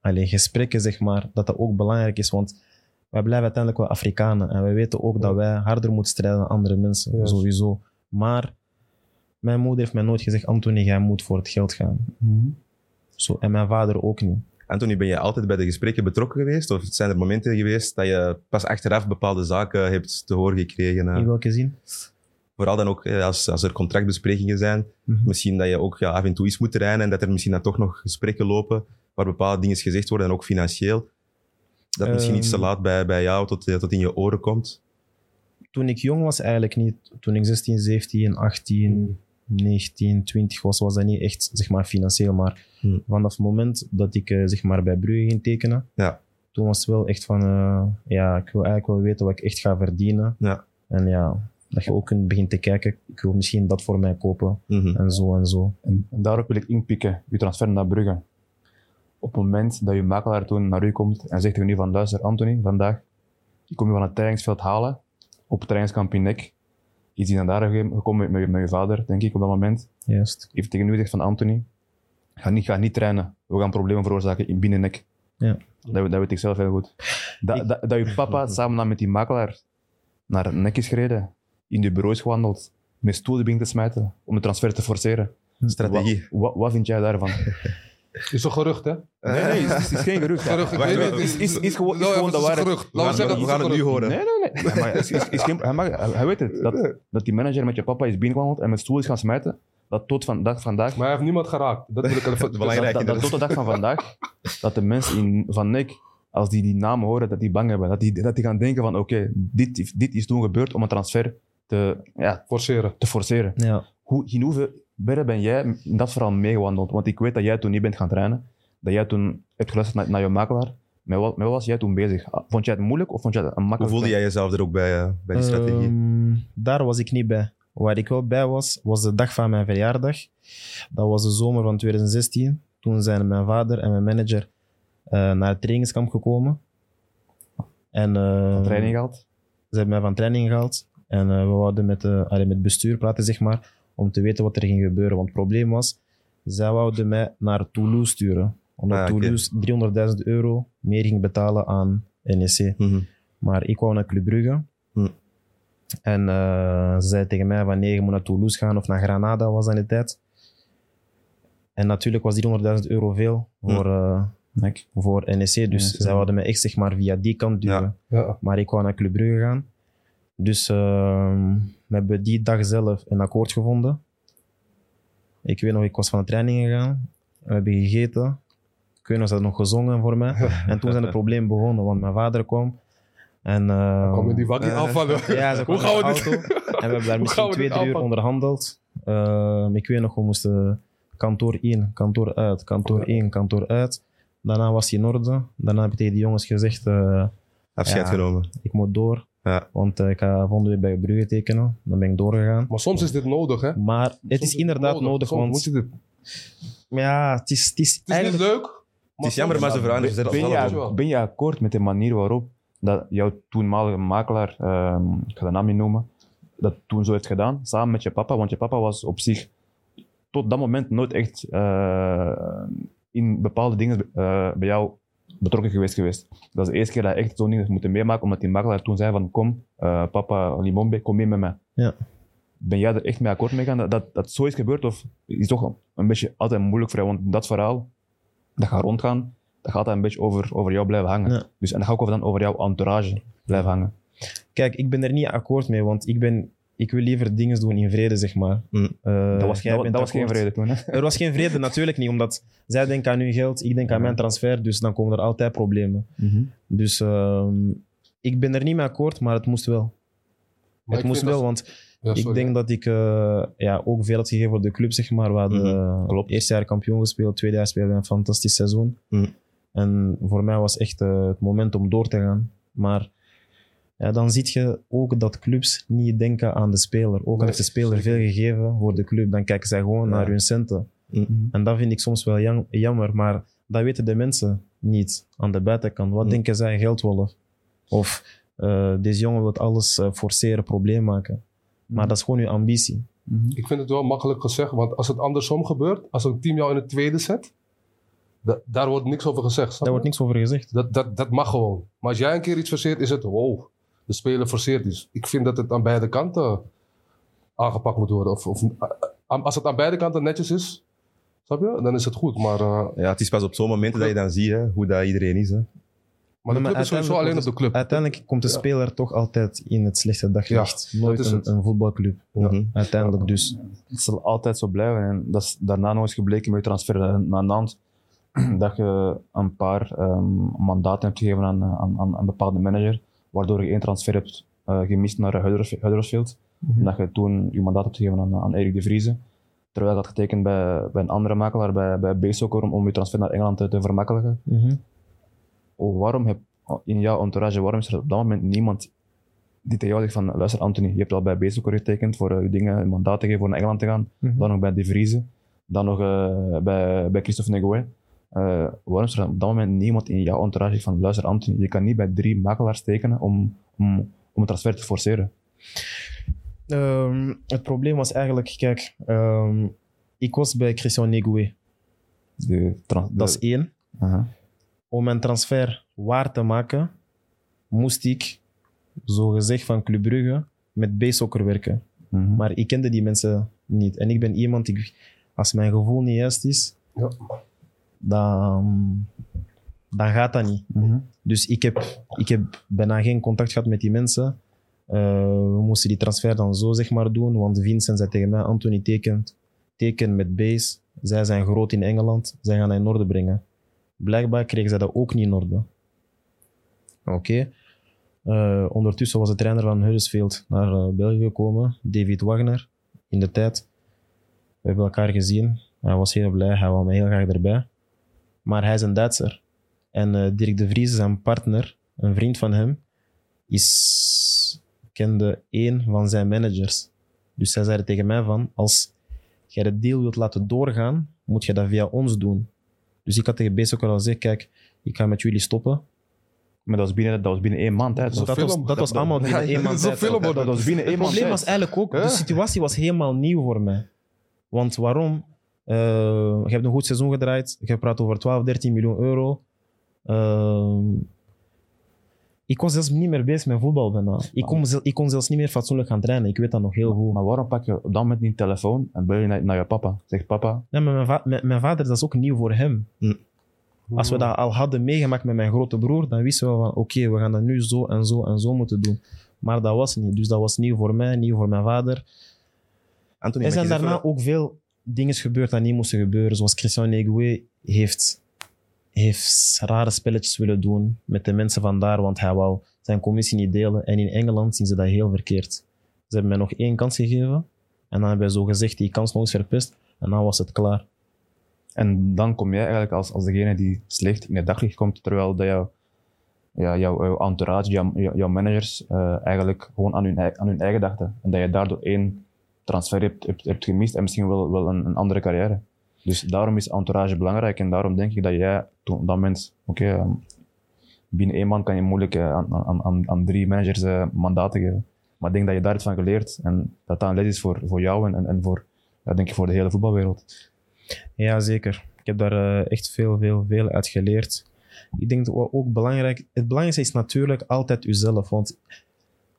allee, gesprekken, zeg maar, dat dat ook belangrijk is. Want wij blijven uiteindelijk wel Afrikanen. En we weten ook dat wij harder moeten strijden dan andere mensen, sowieso. Maar mijn moeder heeft mij nooit gezegd, Anthony, jij moet voor het geld gaan. Zo, en mijn vader ook niet. Anthony, ben je altijd bij de gesprekken betrokken geweest? Of zijn er momenten geweest dat je pas achteraf bepaalde zaken hebt te horen gekregen? eh? In welke zin? Vooral dan ook eh, als, als er contractbesprekingen zijn. Mhm. Misschien dat je ook ja, af en toe iets moet trainen en dat er misschien dan toch nog gesprekken lopen waar bepaalde dingen gezegd worden en ook financieel. Dat misschien iets te Ehm. laat bij, bij jou tot, eh, tot in je oren komt. Toen ik jong was, eigenlijk niet. Toen ik 16, 17, 18, 19, 20 was, was dat niet echt zeg maar, financieel. Maar Hmm. vanaf het moment dat ik eh, zeg maar, bij Brugge ging tekenen, Ja. toen was het wel echt van, eh, ja, ik wil eigenlijk wel weten wat ik echt ga verdienen. Ja. En ja, dat je ook kunt beginnen te kijken, ik wil misschien dat voor mij kopen. Mhm. En zo en zo. En, en daarop wil ik inpikken, je transfer naar Brugge. Op het moment dat je makelaar toen naar u komt en zegt tegen u van luister Anthony, vandaag, ik kom je van het trainingsveld halen, op het trainingskamp in Nek. Is hij naar daar gekomen met, met, met je vader, denk ik, op dat moment. Juist. heeft tegen u gezegd van Anthony, ga niet, ga niet trainen. We gaan problemen veroorzaken in binnen Nek. Ja. Dat, dat weet ik zelf heel goed. Dat, Ik- dat, dat je papa samen met die makelaar naar Nek is gereden, in de bureau is gewandeld, met stoelen begint te smijten om de transfer te forceren. Strategie. Wat, wat, wat vind jij daarvan? Is een gerucht, hè? Nee, nee, het is, het is geen gerucht. Gerucht, weet wacht, niet. is- is- is gewoon- is Nou, gewoon het de een waarheid. gerucht. We Laten gaan, we we zeggen gaan dat het het nu horen. Nee, nee, nee. Hij, mag, is, is, is geen, hij, mag, hij, hij weet het. Dat, dat die manager met je papa is binnengewandeld en met stoel is gaan smijten. Dat tot vandaag, vandaag Maar hij heeft niemand geraakt. Dat wil ik even... Belangrijk. dat, dat, dat tot de dag van vandaag, dat de mensen in, van Nick, als die die namen horen, dat die bang hebben. Dat die, dat die gaan denken van, oké, dit, dit is toen gebeurd om een transfer te, ja, Forceren. te forceren. Ja. Hoe, in hoeverre ben jij in dat verhaal meegewandeld? Want ik weet dat jij toen niet bent gaan trainen. Dat jij toen hebt geluisterd naar, naar je makelaar. Met wat, met wat was jij toen bezig? Vond jij het moeilijk of vond jij het een Hoe makkelijk? voelde jij jezelf er ook bij, eh, bij die strategie? Ehm, daar was ik niet bij. Waar ik wel bij was, was de dag van mijn verjaardag. Dat was de zomer van 2016. Toen zijn mijn vader en mijn manager eh, naar het trainingskamp gekomen. En, eh, Van training gehaald? Ze hebben mij van training gehaald. En eh, we wouden met, eh, allee, met het bestuur praten, zeg maar, om te weten wat er ging gebeuren. Want het probleem was, zij wouden mij naar Toulouse sturen. Omdat Ah. Toulouse 300.000 euro meer ging betalen aan NEC. Mhm. Maar ik wou naar Club Brugge. Hm. En eh, ze zei tegen mij van nee, je moet naar Toulouse gaan of naar Granada was aan de tijd. En natuurlijk was 300.000 euro veel voor, eh, voor NEC. Dus NEC, zij ja. wouden me echt zeg maar, via die kant duwen. Ja. Ja. Maar ik wou naar Club Brugge gaan. Dus ehm, we hebben die dag zelf een akkoord gevonden. Ik weet nog, ik was van de training gegaan. We hebben gegeten. Ik weet nog, ze hadden nog gezongen voor mij. En toen zijn de problemen begonnen, want mijn vader kwam. En, ehm, Kom je die wakkie Eh. afvallen? ja, ze Hoe kwam gaan we dit-. En we hebben daar misschien twee, drie uur onderhandeld. Ehm, ik weet nog, we moesten kantoor in, kantoor uit, kantoor in, kantoor uit. Daarna was hij in orde. Daarna heb ik tegen die jongens gezegd, eh, Afscheid Ja. genomen. ik moet door. Ja. Want eh, ik ga volgende week bij Brugge tekenen. Dan ben ik doorgegaan. Maar soms is dit nodig, hè? Maar het is inderdaad nodig, Soms want moet je dit. ja, het is, het is, Het is eigenlijk... niet leuk. Het is jammer, maar ze vragen Ben, je, wel. ben je akkoord met de manier waarop dat jouw toenmalige makelaar, ehm, ik ga de naam niet noemen, dat toen zo heeft gedaan, samen met je papa? Want je papa was op zich tot dat moment nooit echt eh, in bepaalde dingen eh, bij jou betrokken geweest geweest. Dat is de eerste keer dat je echt zo'n ding heeft moeten meemaken, omdat die makelaar toen zei van kom, eh, papa Limombe, kom mee met mij. Ja. Ben jij er echt mee akkoord mee gaan dat, dat, dat zo is gebeurd? Of is toch een beetje altijd moeilijk voor jou? Want dat verhaal, dat gaat rondgaan, dat gaat een beetje over, over jou blijven hangen. Ja. Dus, en dat gaat ook over, dan over jouw entourage blijven hangen. Kijk, ik ben er niet akkoord mee, want ik ben... ik wil liever dingen doen in vrede, zeg maar. Mm. Eh, dat was, jij dat, bent dat was geen akkoord. vrede toen. Hè? Er was geen vrede, natuurlijk niet, omdat zij denken aan hun geld, ik denk aan mijn transfer, dus dan komen er altijd problemen. Dus ehm, ik ben er niet mee akkoord, maar het moest wel. Maar het moest wel, dat- want Ja, ik denk dat ik eh, ja, ook veel had gegeven voor de club, zeg maar. We hadden Mhm, eh, eerste jaar kampioen gespeeld, tweede jaar speelden we een fantastisch seizoen. Mhm. En voor mij was echt het moment om door te gaan. Maar ja, dan zie je ook dat clubs niet denken aan de speler. Ook al Nee, heeft de speler zeker. veel gegeven voor de club, dan kijken zij gewoon Ja. naar hun centen. Mhm. En dat vind ik soms wel jam- jammer, maar dat weten de mensen niet aan de buitenkant. Wat Mm. denken zij? Geldwolf. Of eh, deze jongen wil alles eh, forceren, probleem maken. Maar dat is gewoon uw ambitie. Ik vind het wel makkelijk gezegd, want als het andersom gebeurt, als een team jou in het tweede zet, da- daar wordt niks over gezegd. Daar wordt je? niks over gezegd. Dat, dat, dat mag gewoon. Maar als jij een keer iets forceert, is het wow, de speler forceert iets. Ik vind dat het aan beide kanten aangepakt moet worden. Of, of, eh, eh, als het aan beide kanten netjes is, snap je? Dan is het goed. Maar, eh, Ja, het is pas op zo'n moment dat je dan ziet hè, hoe dat iedereen is. Hè. maar de Maar club is sowieso alleen op uiteindelijk de club. Uiteindelijk komt de Ja. speler toch altijd in het slechte daglicht. Ja, Nooit dat is een, voetbalclub. Mhm. Uiteindelijk dus. Het zal altijd zo blijven. En dat is daarna nog eens gebleken met je transfer naar Nantes. Dat je een paar ehm, mandaten hebt gegeven aan, aan, aan een bepaalde manager. Waardoor je één transfer hebt eh, gemist naar Huddersf- Huddersfield. Mhm. Dat je toen je mandaat hebt gegeven aan, aan Erik de Vrieze. Terwijl je had getekend bij, bij een andere makelaar, bij, bij om, om je transfer naar Engeland te, te vermakkelijken. Mhm. Oh, waarom heb, in jouw entourage, waarom is er op dat moment niemand die tegen jou zegt van, luister Anthony, je hebt al bij B-Soccer getekend voor eh, je dingen, een mandaat te geven voor naar Engeland te gaan. Mhm. Dan nog bij De Vrieze. Dan nog eh, bij, bij Christophe Negouet. Eh, waarom is er op dat moment niemand in jouw entourage van luister Anthony, je kan niet bij drie makelaars tekenen om, om, om een transfer te forceren. Ehm, het probleem was eigenlijk, kijk, ehm, ik was bij Christian Negoué. De, trans- Dat is één. Om mijn transfer waar te maken, moest ik, zo gezegd van Club Brugge, met B-soccer werken. Mhm. Maar ik kende die mensen niet. En ik ben iemand, ik, als mijn gevoel niet juist is, Ja. Dan, dan gaat dat niet. Mhm. Dus ik heb, ik heb bijna geen contact gehad met die mensen. Eh, we moesten die transfer dan zo zeg maar doen, want Vincent zei tegen mij, Anthony tekent, teken met base. Zij zijn groot in Engeland, zij gaan dat in orde brengen. Blijkbaar kregen zij dat ook niet in orde. Oké. Eh, ondertussen was de trainer van Huddersfield naar eh, België gekomen, David Wagner, in de tijd. We hebben elkaar gezien. Hij was heel blij, hij wou me heel graag erbij. Maar hij is een Duitser. En eh, Dirk de Vries, zijn partner, een vriend van hem, is, kende één van zijn managers. Dus zij zei tegen mij van, als jij de deal wilt laten doorgaan, moet je dat via ons doen. Dus ik had tegen Bees ook al gezegd, kijk, ik ga met jullie stoppen. Maar dat was binnen, dat was binnen één maand. Hè. Dat was, film. dat was allemaal binnen één maand film, dat was binnen één Het maand. probleem tijd. was eigenlijk ook, de situatie was helemaal nieuw voor mij. Want waarom? Eh, je hebt een goed seizoen gedraaid. Je praat over 12, 13 miljoen euro. Ehm, ik was zelfs niet meer bezig met voetbal bijna. Ik kon, ik kon zelfs niet meer fatsoenlijk gaan trainen. Ik weet dat nog heel goed. Maar waarom pak je op dat moment niet telefoon en bel je naar, naar je papa? Zeg papa, maar mijn, va- mijn, mijn vader, dat is ook nieuw voor hem. Als we dat al hadden meegemaakt met mijn grote broer, dan wisten we van oké, we gaan dat nu zo en zo en zo moeten doen. Maar dat was niet. Dus dat was nieuw voor mij, nieuw voor mijn vader. Anthony, Er zijn daarna ook veel dingen gebeurd dat niet moesten gebeuren. Zoals Christian Negoué heeft, heeft rare spelletjes willen doen met de mensen vandaar, want hij wou zijn commissie niet delen. En in Engeland zien ze dat heel verkeerd. Ze hebben mij nog één kans gegeven. En dan hebben wij zo gezegd die kans nog eens verpest. En dan was het klaar. En dan kom jij eigenlijk als, als degene die slecht in het daglicht komt, terwijl ja, jouw, jouw entourage, jouw, managers eh, eigenlijk gewoon aan hun, aan hun eigen dachten. En dat je daardoor één transfer hebt, hebt, hebt gemist en misschien wel, wel een, andere carrière. Dus daarom is entourage belangrijk en daarom denk ik dat jij toen dat moment, oké, ehm, binnen één man kan je moeilijk eh, aan, aan, aan, aan drie managers eh, mandaten geven. Maar ik denk dat je daar iets van geleerd en dat dat een les is voor, voor jou en, en, voor, ja, denk ik, voor de hele voetbalwereld. Ja, zeker. Ik heb daar eh, echt veel, veel, veel uit geleerd. Ik denk dat ook belangrijk... Het belangrijkste is natuurlijk altijd uzelf. Want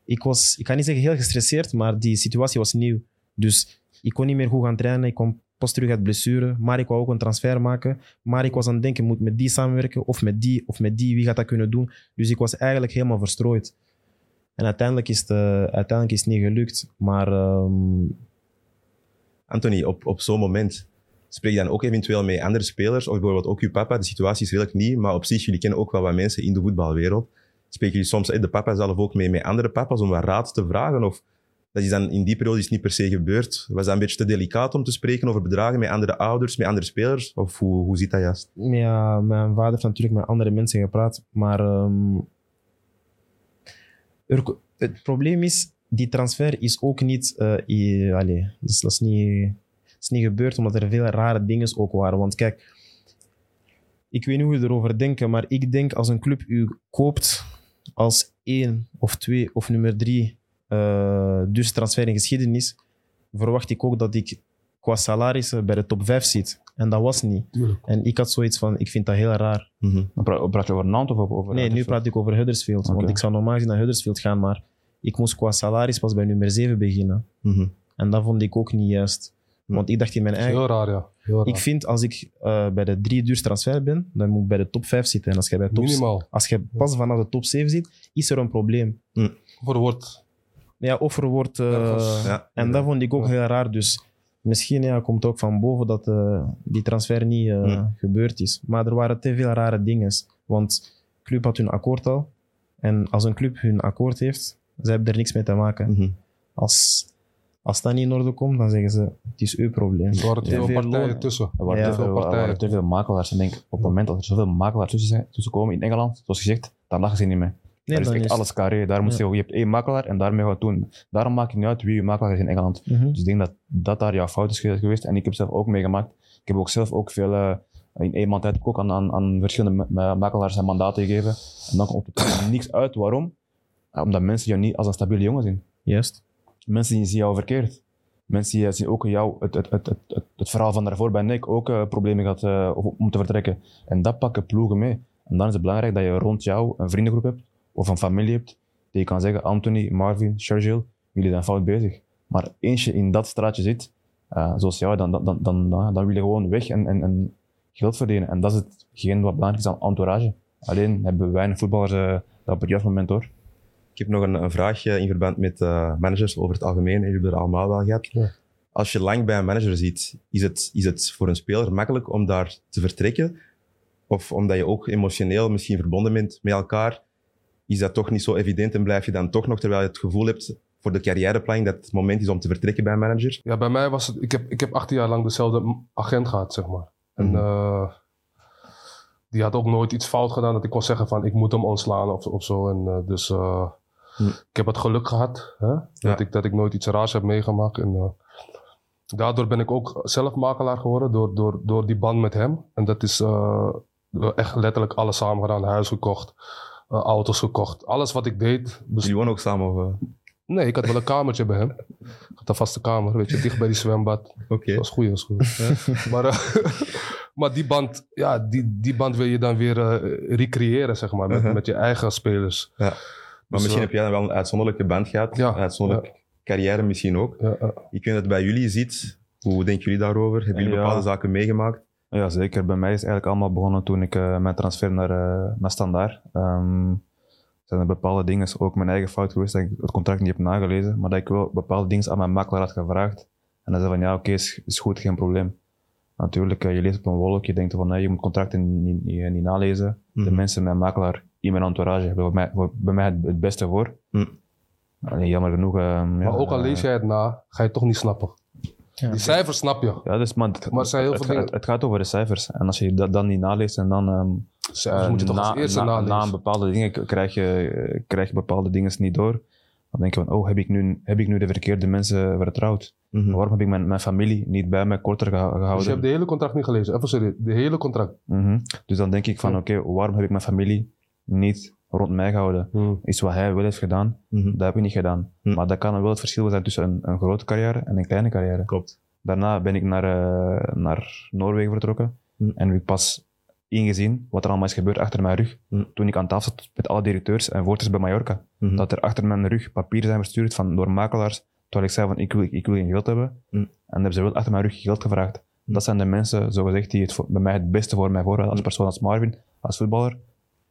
ik was, ik kan niet zeggen heel gestresseerd, maar die situatie was nieuw. Dus ik kon niet meer goed gaan trainen. Ik kwam pas terug uit blessure. Maar ik wou ook een transfer maken. Maar ik was aan het denken, moet met die samenwerken? Of met die, of met die? Wie gaat dat kunnen doen? Dus ik was eigenlijk helemaal verstrooid. En uiteindelijk is het, eh, uiteindelijk is niet gelukt. Maar ehm, Anthony, op, op zo'n moment spreek je dan ook eventueel met andere spelers, of bijvoorbeeld ook uw papa. De situatie is redelijk nieuw, maar op zich, jullie kennen ook wel wat mensen in de voetbalwereld. Spreken jullie soms de papa zelf ook mee met andere papa's om wat raad te vragen? Of dat is dan in die periode is niet per se gebeurd? Was dat een beetje te delicaat om te spreken over bedragen met andere ouders, met andere spelers? Of hoe, hoe zit dat juist? ja, mijn vader heeft natuurlijk met andere mensen gepraat. Maar ehm, er- het probleem is, die transfer is ook niet... eh, i- allee, dus dat is niet, is niet gebeurd omdat er veel rare dingen ook waren. Want kijk, ik weet niet hoe je erover denkt, maar ik denk als een club u koopt als één of twee of nummer drie eh, dus transfer in geschiedenis, verwacht ik ook dat ik qua salarissen bij de top 5 zit. En dat was niet. Tuurlijk. En ik had zoiets van, ik vind dat heel raar. Mhm. Dan praat, praat je over Nantes of over... over Nee, nu praat ik over Huddersfield. Want ik zou normaal gezien naar Huddersfield gaan, maar ik moest qua salaris pas bij nummer 7 beginnen. Mhm. En dat vond ik ook niet juist. Hm. Want ik dacht in mijn eigen... Heel raar, ja. Heel raar. Ik vind als ik eh, bij de drie duurste transfer ben, dan moet ik bij de top 5 zitten. En als je bij top, Minimaal. als je pas vanaf de top 7 zit, is er een probleem. Voor wordt. Ja, of er wordt... eh, Ja. en dat vond ik ook heel raar. Dus misschien ja, komt ook van boven dat eh, die transfer niet eh, gebeurd is. Maar er waren te veel rare dingen. Want de club had hun akkoord al. En als een club hun akkoord heeft, ze hebben er niks mee te maken. Mhm. Als, als dat niet in orde komt, dan zeggen ze, het is uw probleem. Er waren te veel veel partijen tussen. Er waren, Ja. te veel, Veel er partijen. waren te veel makelaars. En ik denk, op het moment dat er zoveel makelaars tussen, zijn, tussen komen in Engeland, zoals gezegd, dan lachen ze niet mee. Nee, is echt is- alles carré. Daar moet Ja. je je hebt één makelaar en daarmee gaat doen. Daarom maakt het niet uit wie je makelaar is in Engeland. Mhm. Dus ik denk dat dat daar jouw fout is geweest. En ik heb zelf ook meegemaakt. Ik heb ook zelf ook veel, eh, in één maand tijd ook aan, aan, aan verschillende ma- ma- makelaars en mandaten gegeven. En dan komt er niks uit. Waarom? Ja, omdat mensen jou niet als een stabiele jongen zien. Juist. Mensen zien jou verkeerd. Mensen zien ook jou, het, het, het, het, het, verhaal van daarvoor bij Nick ook eh, problemen gehad eh, om- om te vertrekken. En dat pakken ploegen mee. En dan is het belangrijk dat je rond jou een vriendengroep hebt of een familie hebt die je kan zeggen, Anthony, Marvin, Sergio, jullie zijn fout bezig. Maar eens je in dat straatje zit, eh, zoals jou, dan, dan, dan, dan, wil je gewoon weg en, en, en geld verdienen. En dat is hetgeen wat belangrijk is aan entourage. Alleen hebben weinig voetballers eh, dat op het juiste moment hoor. Ik heb nog een, een vraagje in verband met eh, managers over het algemeen. Jullie hebben er allemaal wel gehad. Ja. Als je lang bij een manager zit, is het, is het voor een speler makkelijk om daar te vertrekken? Of omdat je ook emotioneel misschien verbonden bent met elkaar, is dat toch niet zo evident en blijf je dan toch nog, terwijl je het gevoel hebt voor de carrièreplanning dat het moment is om te vertrekken bij een manager? Ja, bij mij was het... Ik heb, ik heb 18 jaar lang dezelfde agent gehad, zeg maar. En Mhm. eh, die had ook nooit iets fout gedaan dat ik kon zeggen van ik moet hem ontslaan of, of zo. En, eh, dus eh, Mhm. ik heb het geluk gehad hè? Ja. Dat, ik, dat ik nooit iets raars heb meegemaakt. En, daardoor ben ik ook zelf makelaar geworden door, door, door die band met hem. En dat is echt letterlijk alles samen gedaan. Huis gekocht, auto's gekocht. Alles wat ik deed. Dus Jullie wonen ook samen? Of, eh? Nee, ik had wel een kamertje bij hem. Ik had een vaste kamer, weet je, dicht bij die zwembad. Oké. Dat was goed, dat was goed. maar, eh, maar die band, ja, die, die band wil je dan weer eh, recreëren, zeg maar, met, Uh-huh. met je eigen spelers. Ja. Maar Dus, misschien eh, heb jij dan wel een uitzonderlijke band gehad. Ja, Een uitzonderlijke carrière misschien ook. Ja, ja. Ik weet dat het bij jullie ziet. Hoe denken jullie daarover? Hebben jullie Ja. bepaalde zaken meegemaakt? Ja, zeker. Bij mij is het eigenlijk allemaal begonnen toen ik eh, mijn transfer naar, eh naar Standaard. Ehm zijn er bepaalde dingen, ook mijn eigen fout geweest, dat ik het contract niet heb nagelezen, maar dat ik wel bepaalde dingen aan mijn makelaar had gevraagd. En dan zei van ja, oké, is, is goed, geen probleem. Natuurlijk, eh, je leest op een wolk, je denkt van nee, je moet contracten niet, niet, niet nalezen. De Mhm. mensen, mijn makelaar, in mijn entourage hebben bij mij, voor- bij mij het, het beste voor. Mhm. Jammer genoeg. ehm, ja, Maar ook al lees jij het na, ga je het toch niet snappen. Ja. Die cijfers snap je. Ja, dus, maar, het, Maar zijn heel het, veel het- dingen- het gaat over de cijfers. En als je dat dan niet naleest en dan ehm, Cijfers Eh, moet je toch na, als eerste na, nalezen. na een bepaalde dingen krijg je, eh, krijg je bepaalde dingen niet door. Dan denk je van, oh, heb ik nu, heb ik nu de verkeerde mensen vertrouwd? Mhm. Waarom heb ik mijn, mijn familie niet bij mij korter gehouden? Dus je hebt de hele contract niet gelezen. Even serieus, de hele contract. Mhm. Dus dan denk ik van, oké, waarom heb ik mijn familie niet rond mij gehouden? Iets wat hij wel heeft gedaan, Mhm. dat heb ik niet gedaan. Hm. Maar dat kan wel het verschil zijn tussen een, een grote carrière en een kleine carrière. Klopt. Daarna ben ik naar, eh, naar Noorwegen vertrokken. Hm. En heb ik pas ingezien wat er allemaal is gebeurd achter mijn rug. Hm. Toen ik aan tafel zat met alle directeurs en voorzitters bij Mallorca. Mhm. Dat er achter mijn rug papieren zijn verstuurd van, door makelaars. Terwijl ik zei van, ik wil, ik wil geen geld hebben. En dan hebben ze wel achter mijn rug geld gevraagd. Dat zijn de mensen, zogezegd, die het voor- bij mij het beste voor mij voor hadden. Als persoon, als Marvin, als voetballer.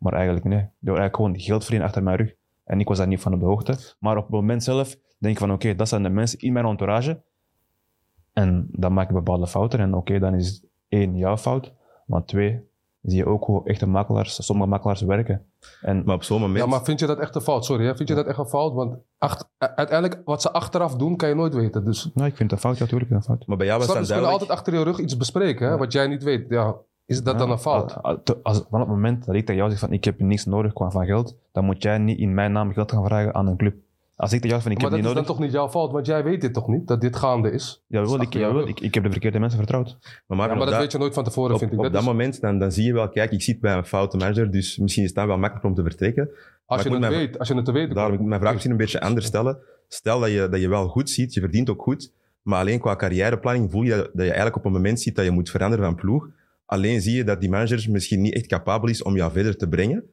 Maar eigenlijk nee. Die wil eigenlijk gewoon geld verdienen achter mijn rug. En ik was daar niet van op de hoogte. Maar op het moment zelf denk ik van oké, dat zijn de mensen in mijn entourage. En dan maak ik bepaalde fouten. En oké, dan is het één, jouw fout. Maar twee, zie je ook hoe echte makelaars, sommige makelaars werken. En Maar op zo'n moment... Ja, maar vind je dat echt een fout? Sorry, hè? vind je dat echt een fout? Want acht- uiteindelijk, wat ze achteraf doen, kan je nooit weten. Dus nou, ik vind het een fout, ja, natuurlijk een fout. Maar bij jou was snap dat ze kunnen duidelijk. altijd achter je rug iets bespreken, hè? wat jij niet weet. Ja, is dat Ja, dan een fout? Als, als- van het moment dat ik tegen jou zeg van ik heb niks nodig qua van geld, dan moet jij niet in mijn naam geld gaan vragen aan een club. Als ik tegen jou zeg van ik maar heb dat niet is dan nodig, toch niet jouw fout, want jij weet dit toch niet, dat dit gaande is? jawel, ik, jawel, ik, ik heb de verkeerde mensen vertrouwd. Maar, Ja, maar dat weet je nooit van tevoren, op, vind ik. op Dat dat is- moment dan, dan zie je wel, kijk, ik zit bij een foute manager, dus misschien is het dan wel makkelijk om te vertrekken. als, ik je moet het mijn- weet, als je het te weten Daarom, ik komt. mijn vraag misschien een beetje anders stellen. Stel dat je, dat je wel goed ziet, je verdient ook goed, maar alleen qua carrièreplanning voel je dat je eigenlijk op een moment ziet dat je moet veranderen van ploeg. Alleen zie je dat die manager misschien niet echt capabel is om jou verder te brengen.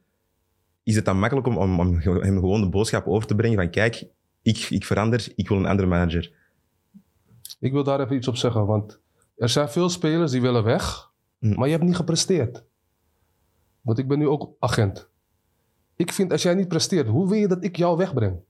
Is het dan makkelijk om, om, om hem gewoon de boodschap over te brengen van kijk, ik, ik verander, ik wil een andere manager. Ik wil daar even iets op zeggen, want er zijn veel spelers die willen weg, Hm. maar je hebt niet gepresteerd. Want ik ben nu ook agent. Ik vind als jij niet presteert, hoe wil je dat ik jou wegbreng?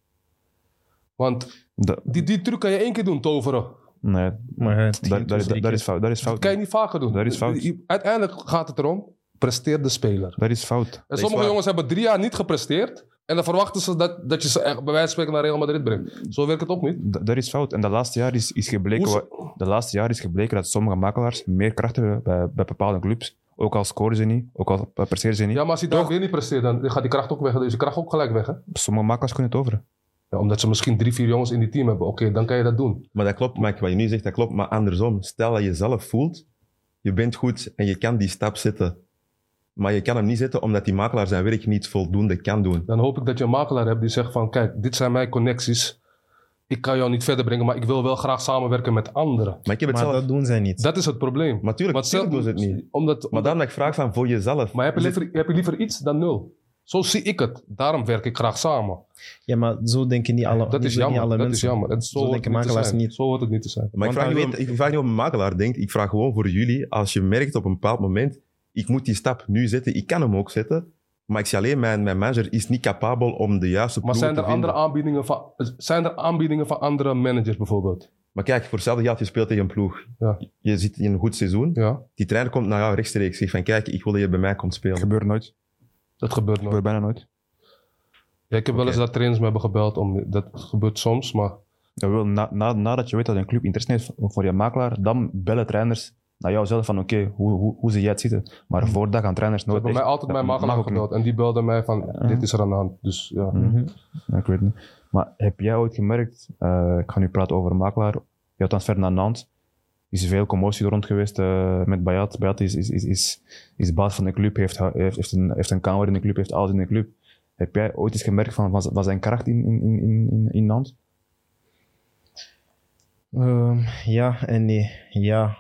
Want Dat, die, die truc kan je één keer doen, toveren. Nee, Maar dat, is, dus dat, is fout. Dat fout. kan je niet vaker doen. Dat is fout. Uiteindelijk gaat het erom, presteer de speler. Dat is fout. En sommige jongens hebben drie jaar niet gepresteerd. En dan verwachten ze dat, dat je ze echt bij wijze van spreken naar Real Madrid brengt. Zo werkt het ook niet. Dat, dat is fout. En de laatste jaar is, is gebleken, de laatste jaar is gebleken dat sommige makelaars meer kracht hebben bij, bij bepaalde clubs. Ook al scoren ze niet, ook al presteren ze niet. Ja, maar als hij daar weer niet presteert, dan gaat die kracht ook weg. Dan is die kracht ook gelijk weg. Hè? Sommige makelaars kunnen het over. Ja, omdat ze misschien drie, vier jongens in die team hebben. Oké, dan kan je dat doen. Maar dat klopt, Mike, wat je nu zegt, dat klopt. Maar andersom, stel dat je zelf voelt, je bent goed en je kan die stap zetten. Maar je kan hem niet zetten omdat die makelaar zijn werk niet voldoende kan doen. Dan hoop ik dat je een makelaar hebt die zegt van... Kijk, dit zijn mijn connecties. Ik kan jou niet verder brengen, maar ik wil wel graag samenwerken met anderen. Maar ik heb het Maar zelf... dat doen zij niet. Dat is het probleem. Maar tuurlijk, Want tuurlijk doen ze het niet. Omdat, Maar daarom dat ik vraag van voor jezelf. maar heb je, liever, heb je liever iets dan nul? Zo zie ik het. Daarom werk ik graag samen. Ja, maar zo denken niet alle, Dat is niet jammer. alle Dat is jammer. En zo, Zo hoort denken het niet te makelaars zijn. niet. Zo hoort het niet te zijn. Maar ik vraag, niet om, weet- ik vraag niet of een makelaar denkt. Ik vraag gewoon voor jullie, als je merkt op een bepaald moment, ik moet die stap nu zetten, ik kan hem ook zetten, maar ik zie alleen, mijn, mijn manager is niet capabel om de juiste Maar zijn te er, vinden. andere aanbiedingen van, zijn er aanbiedingen van andere managers bijvoorbeeld? Maar kijk, voor hetzelfde geld, je speelt tegen een ploeg. Ja. Je zit in een goed seizoen. Ja, Die trainer komt naar jou rechtstreeks. Zegt van, kijk, ik wil dat je bij mij komt spelen. Dat gebeurt nooit. Dat gebeurt nooit. gebeurt bijna nooit. Ja, ik heb wel eens Oké. dat trainers me hebben gebeld. Om, dat gebeurt soms, maar na, na, nadat je weet dat een club interesse heeft voor- je makelaar, dan bellen trainers naar jou zelf van oké, hoe, hoe, hoe zie jij het zitten? Maar voordat gaan trainers ze nooit hebben mij echt- altijd mijn makelaar ook gebeld. En die belde mij van, dit is er aan de hand. Dus ja. Mhm. Ja, ik weet niet. Maar heb jij ooit gemerkt, eh, ik ga nu praten over een makelaar, jouw transfer naar Nantes, is veel commotie rond geweest eh, met Bayat. Bayat is, is, is, is, is baas van de club, heeft, heeft, een, heeft een kamer in de club, heeft alles in de club. Heb jij ooit eens gemerkt van, van zijn kracht in, in, in, in, in? Ehm, ja en nee. Ja,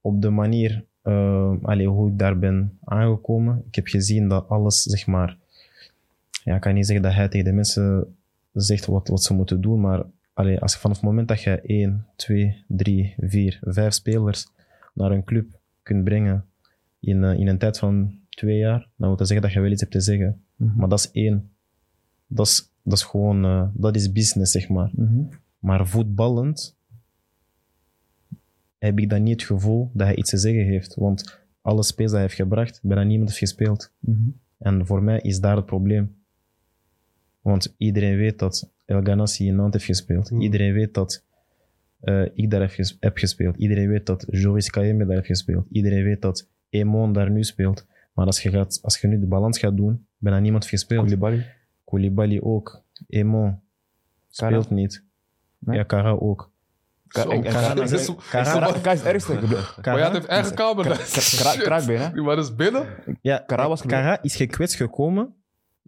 op de manier allee, hoe ik daar ben aangekomen. Ik heb gezien dat alles, zeg maar... Ja, ik kan niet zeggen dat hij tegen de mensen zegt wat, wat ze moeten doen, maar allee, als, vanaf het moment dat je 1, 2, 3, 4, 5 spelers naar een club kunt brengen in, eh, in een tijd van twee jaar, dan wil dat zeggen dat je wel iets hebt te zeggen. Maar dat is één. Dat is, dat is gewoon... eh, dat is business, zeg maar. Maar voetballend heb ik dan niet het gevoel dat hij iets te zeggen heeft. Want alle spelers die hij heeft gebracht, bijna niemand heeft gespeeld. En voor mij is daar het probleem. Want iedereen weet dat El Ganassi in Nantes heeft gespeeld. Hmm. Iedereen weet dat eh, ik daar heb, ges- heb gespeeld. Iedereen weet dat Joris Kayembe daar heeft gespeeld. Iedereen weet dat Emon daar nu speelt. Maar als je, gaat, als je nu de balans gaat doen, bijna niemand heeft gespeeld. Koulibaly? Koulibaly ook. Emon speelt niet. Nee? Ja, Kara ook. Kara- is- het ergste. Maar jij heeft eigen kamer. Kra- kraakbeen, hè? Maar dat is binnen. Ja, Kara was Kara is gekwetst gekomen.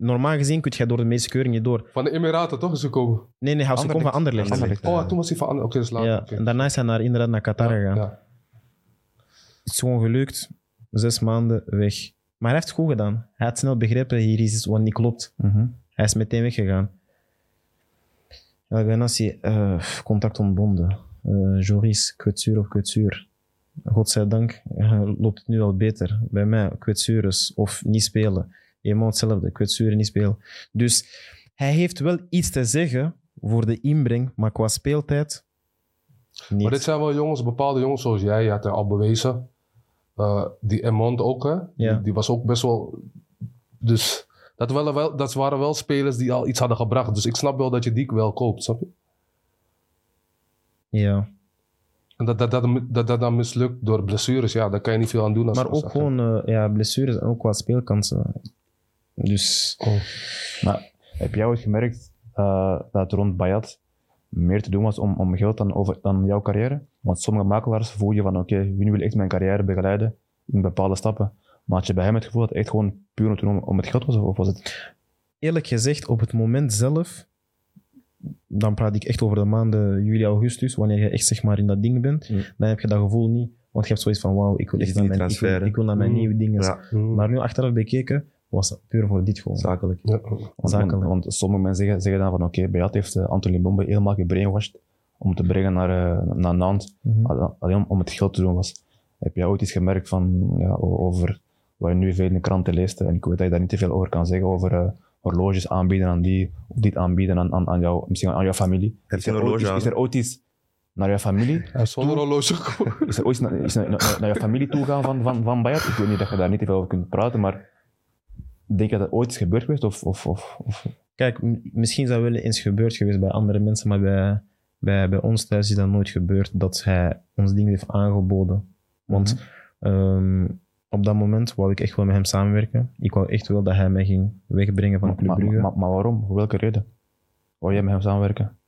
Normaal gezien kun je door de meeste keuring niet door. Van de Emiraten toch is gekomen. Nee, nee, hij was gekomen van Anderlecht. Anderlecht. Oh, toen was hij van... Oké, dat is later. Ja, Oké. en daarna is hij naar, inderdaad naar Qatar gegaan. Ja. Het is gewoon gelukt. Zes maanden weg. Maar hij heeft het goed gedaan. Hij had snel begrepen, hier is iets wat niet klopt. Mhm. Hij is meteen weggegaan. El Ganassi, eh, contact ontbonden. Eh, Joris, kwetsuur of kwetsuur. Godzijdank eh, loopt het nu al beter. Bij mij, kwetsures of niet spelen. Iemand hetzelfde, kwetsuren niet spelen. Dus hij heeft wel iets te zeggen voor de inbreng, maar qua speeltijd niet. Maar dit zijn wel jongens, bepaalde jongens zoals jij, je had er al bewezen. Eh, die Emond ook, hè? Ja. Die, die was ook best wel. Dus dat, waren wel, dat waren wel spelers die al iets hadden gebracht. Dus ik snap wel dat je die wel koopt, snap je? Ja. En dat dat, dat, dat, dat dan mislukt door blessures, ja, daar kan je niet veel aan doen. Als, Maar ook gewoon eh, ja, blessures en ook qua speelkansen. Dus Maar heb jij ooit gemerkt eh, dat rond Bayat meer te doen was om, om geld dan, over, dan jouw carrière? Want sommige makelaars voel je van oké, wie wil echt mijn carrière begeleiden in bepaalde stappen. Maar had je bij hem het gevoel dat het echt gewoon puur om, om, het geld was? Of was het... eerlijk gezegd, op het moment zelf, dan praat ik echt over de maanden juli, augustus, wanneer je echt zeg maar in dat ding bent, Mm. dan heb je dat gevoel niet. Want je hebt zoiets van, wauw, ik wil echt naar mijn, ik wil, ik wil naar mijn Mm. nieuwe dingen. Ja, Mm. Maar nu achteraf bekeken, was dat puur voor dit gewoon. zakelijk. Ja. Want, Zakelijk. want, want sommige mensen zeggen, zeggen dan van oké, Bayat heeft uh, Anthony Bombe helemaal gebrainwashed om te brengen naar, uh, naar Nantes. Mhm. Al- Alleen om, om het geld te doen was. Heb jij ooit iets gemerkt van, ja, over wat je nu veel in de kranten leest? En ik weet dat je daar niet te veel over kan zeggen, over eh, horloges aanbieden aan die, of dit aanbieden aan, aan, aan, jou, misschien aan jouw familie. Heb Is je er, een ooit, horloge is, aan? is er ooit iets naar jouw familie? Zonder horloge. Is er ooit iets naar, is naar, naar, naar jouw familie toegaan van, van, van Bayat? Ik weet niet dat je daar niet te veel over kunt praten, maar denk je dat dat ooit is gebeurd geweest? Of, of, of, of Kijk, misschien zou wel eens gebeurd geweest bij andere mensen, maar bij, bij, bij ons thuis is dat nooit gebeurd dat hij ons dingen heeft aangeboden. Want ehm, op dat moment wou ik echt wel met hem samenwerken. Ik wou echt wel dat hij mij ging wegbrengen van maar, Club Brugge. maar, maar waarom? Voor welke reden? Wou jij met hem samenwerken?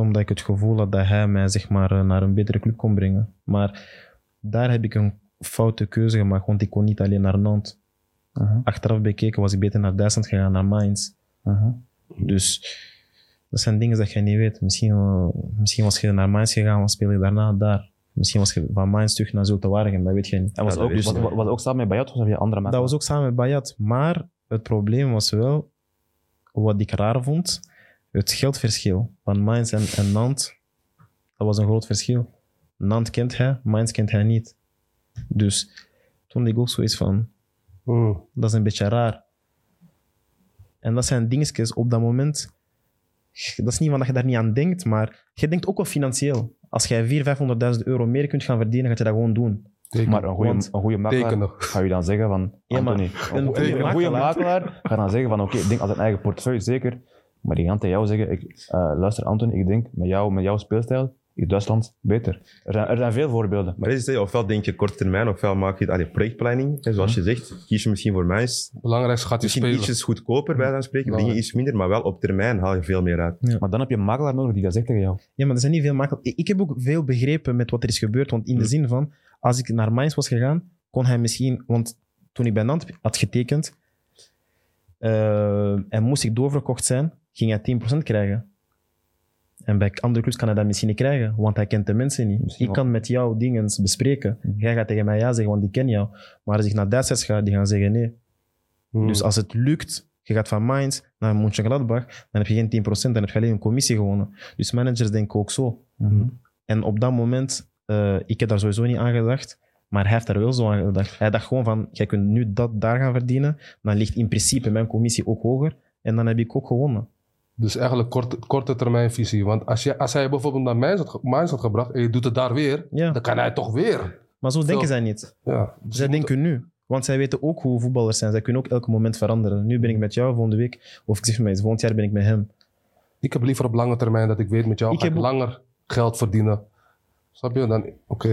omdat ik het gevoel had dat hij mij zeg maar, eh, naar een betere club kon brengen. Maar daar heb ik een foute keuze gemaakt, want ik kon niet alleen naar Nantes. Achteraf bekeken was ik beter naar Duitsland gegaan, naar Mainz. Dus dat zijn dingen dat je niet weet. Misschien, eh, misschien was je naar Mainz gegaan, dan speel je daarna daar. Misschien was je van Mainz terug naar Zulte Waregem, dat weet je niet. En was, Ja, ook, dat was, was, was ook samen met Bayat of heb je andere Dat mensen? was ook samen met Bayat. Maar het probleem was wel, wat ik raar vond, het geldverschil van Mainz en, en Nantes. Dat was een groot verschil. Nantes kent hij, Mainz kent hij niet. Dus toen ik ook zoiets van, Mm. dat is een beetje raar. En dat zijn dingetjes op dat moment. Dat is niet van dat je daar niet aan denkt, maar je denkt ook wel financieel. Als jij 400.000, 500.000 euro meer kunt gaan verdienen, gaat je dat gewoon doen. Maar een goede, Want- een goede makelaar Tekenen. ga je dan zeggen van, Ja, maar Anthony, een een, goede een goede makelaar- gaat dan zeggen van, oké, ik denk aan zijn eigen portefeuille, zeker. Maar die gaat tegen jou zeggen, ik, eh, luister Anthony, ik denk met, jou, met jouw speelstijl Duitsland beter. Er zijn, er zijn veel voorbeelden. Maar is het, ofwel denk je korte termijn, ofwel maak je het aan je projectplanning. hè, Zoals je zegt, kies je misschien voor mij belangrijkste gaat hij misschien spelen. ietsjes goedkoper bij dan spreken, dingen iets minder, maar wel op termijn haal je veel meer uit. Maar dan heb je een makelaar nodig die dat zegt tegen jou. Ja, maar er zijn niet veel makkelijk. Ik heb ook veel begrepen met wat er is gebeurd. Want in de Hm. zin van, als ik naar Mainz was gegaan, kon hij misschien... Want toen ik bij Nantes had getekend eh, en moest ik doorverkocht zijn, ging hij 10% krijgen. En bij andere clubs kan hij dat misschien niet krijgen, want hij kent de mensen niet. Misschien ik kan met jou dingen bespreken. Jij gaat tegen mij ja zeggen, want ik ken jou. Maar als ik naar Duitsers ga, die gaan zeggen nee. Mm. Dus als het lukt, je gaat van Mainz naar Mönchengladbach, dan heb je geen 10%, dan heb je alleen een commissie gewonnen. Dus managers denken ook zo. En op dat moment, eh, ik heb daar sowieso niet aan gedacht, maar hij heeft daar wel zo aan gedacht. Hij dacht gewoon van, jij kunt nu dat daar gaan verdienen, dan ligt in principe mijn commissie ook hoger en dan heb ik ook gewonnen. Dus eigenlijk korte, korte termijn visie. Want als, je, als hij bijvoorbeeld naar Mainz had, gebracht en je doet het daar weer, Ja, dan kan hij toch weer. maar zo denken zij niet. Ja. Dus Zij denken nu. Want zij weten ook hoe voetballers zijn. Zij kunnen ook elk moment veranderen. Nu ben ik met jou, volgende week. Of ik zeg maar, volgend jaar ben ik met hem. Ik heb liever op lange termijn dat ik weet met jou Ik ga ik heb langer geld verdienen. Snap je? Dan, oké,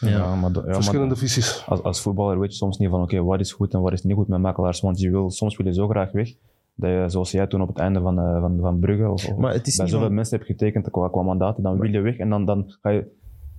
Ja. maar, ja, maar verschillende visies. als, als voetballer weet je soms niet van oké, wat is goed en wat is niet goed met makelaars. Want je wil, soms wil je zo graag weg, dat je, zoals jij toen op het einde van, eh, van, van Brugge, of, of Maar het is bij zoveel mensen hebt getekend qua, qua mandaten, dan wil je weg en dan, dan ga je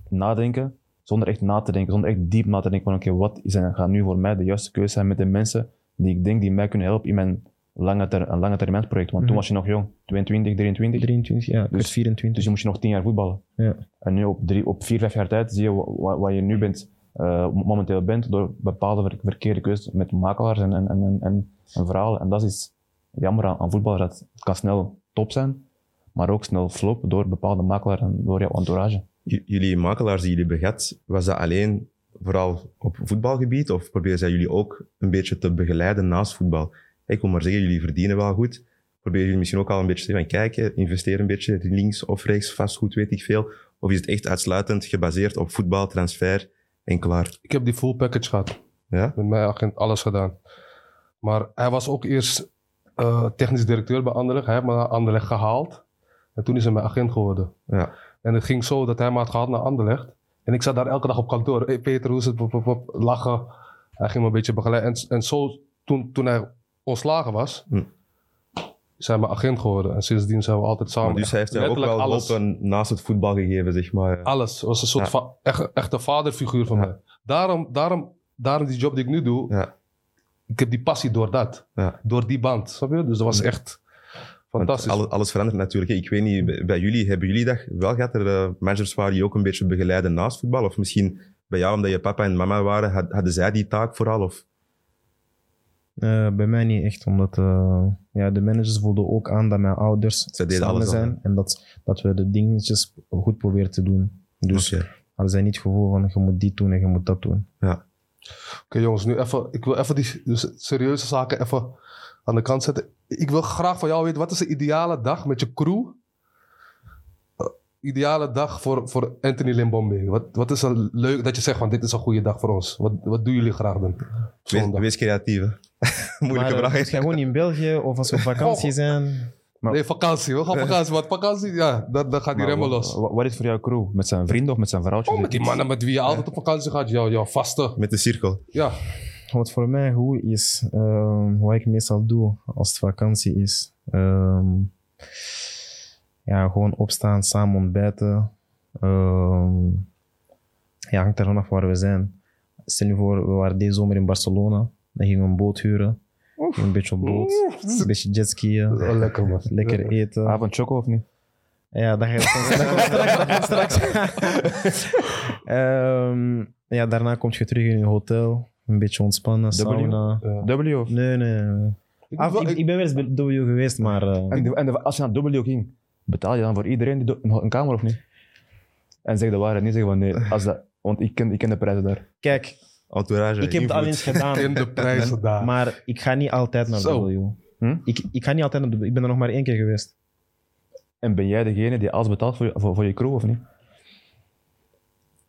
nadenken, zonder echt na te denken, zonder echt diep na te denken van oké, wat is en gaat nu voor mij de juiste keuze zijn met de mensen die ik denk die mij kunnen helpen in mijn lange, ter, een lange termijnsproject. Want toen Mhm. was je nog jong, 22, 23, 23, ja, Dus- werd 24. dus je moest je nog tien jaar voetballen. Ja. En nu op, drie, op vier, vijf jaar tijd zie je wa- wa- wat je nu bent, eh, momenteel bent, door bepaalde ver- verkeerde keuzes met makelaars en, en, en, en, en verhalen. En dat is jammer aan, aan voetbal, dat het kan snel top zijn, maar ook snel flop door bepaalde makelaars en door jouw entourage. J- jullie makelaars die jullie begat, was dat alleen vooral op voetbalgebied of proberen zij jullie ook een beetje te begeleiden naast voetbal? Ik wil maar zeggen, jullie verdienen wel goed, Probeer jullie misschien ook al een beetje te zeggen, van, kijk, hè, investeer een beetje links of rechts, vastgoed, weet ik veel. Of is het echt uitsluitend gebaseerd op voetbal, transfer en klaar? Ik heb die full package gehad. Ja? Met mijn agent alles gedaan. Maar hij was ook eerst eh, technisch directeur bij Anderlecht. Hij heeft me naar Anderlecht gehaald. En toen is hij mijn agent geworden. Ja. En het ging zo dat hij me had gehaald naar Anderlecht. En ik zat daar elke dag op kantoor. Hey Peter, hoe is het? Pop, pop, pop, lachen. Hij ging me een beetje begeleiden. En, en zo, toen, toen hij ontslagen was, Hm. is hij mijn agent geworden. En sindsdien zijn we altijd samen. Maar dus hij heeft jou ook wel alles. naast het voetbal gegeven, zeg maar. Alles. was een soort Ja. va- echt, echte vaderfiguur van Ja. mij. Daarom, daarom, daarom die job die ik nu doe. Ja. Ik heb die passie door dat. Ja. Door die band. Snap je? Dus dat was echt fantastisch. alles, alles verandert natuurlijk. hè. Ik weet niet, bij- jullie, hebben jullie dat wel gehad? Er eh, managers waren die ook een beetje begeleiden naast voetbal? Of misschien bij jou, omdat je papa en mama waren, had- hadden zij die taak vooral? Of? Eh, bij mij niet echt, omdat eh, ja, de managers voelden ook aan dat mijn ouders Zij deden samen alles al, zijn en dat, dat we de dingetjes goed proberen te doen. Dus Oké. hadden zij niet het gevoel van je moet dit doen en je moet dat doen. Oké jongens, nu even. Ik wil even die serieuze zaken even aan de kant zetten. Ik wil graag van jou weten, wat is de ideale dag met je crew? Eh, ideale dag voor, voor Anthony Limbombe. Wat, wat is er leuk dat je zegt van dit is een goede dag voor ons? Wat, wat doen jullie graag dan? Wees, wees creatief. Moeilijke maar, eh, vraag. als jij gewoon in België of als we op vakantie zijn. Maar- Nee, vakantie. We gaan vakantie. Want vakantie, ja, dan, dan gaat die remmen los. wa- Wat is voor jouw crew? Met zijn vrienden of met zijn vrouwtje? Oh, met die mannen met wie je altijd op vakantie gaat. Jouw, jouw vaste. Met de cirkel. Ja. Wat voor mij goed is, ehm, wat ik meestal doe als het vakantie is, ehm, ja, gewoon opstaan, samen ontbijten. Ehm, ja, hangt er vanaf waar we zijn. Stel je voor, we waren deze zomer in Barcelona. Dan gingen we een boot huren. Een beetje op boot, een beetje jetskiën, Oh, lekker man. lekker eten. Avond choco of niet? Ja, dat gaat straks. Ehm, ja, daarna kom je terug in je hotel. Een beetje ontspannen, W? sauna. Ja. W of? Nee, nee. Ik, Ah, ben wel eens bij W geweest, maar... eh, En, de- en de- als je naar W ging, betaal je dan voor iedereen die een kamer of niet? En zeg de waarheid, niet zeggen van nee, als dat, want ik ken, ik ken de prijzen daar. kijk, Entourage, ik heb het al eens gedaan. in de prijzen daar. Maar ik ga niet altijd naar Zo. W. Hm? Ik, ik ga niet altijd naar W. Ik ben er nog maar één keer geweest. En ben jij degene die alles betaalt voor je, voor, voor je crew of niet?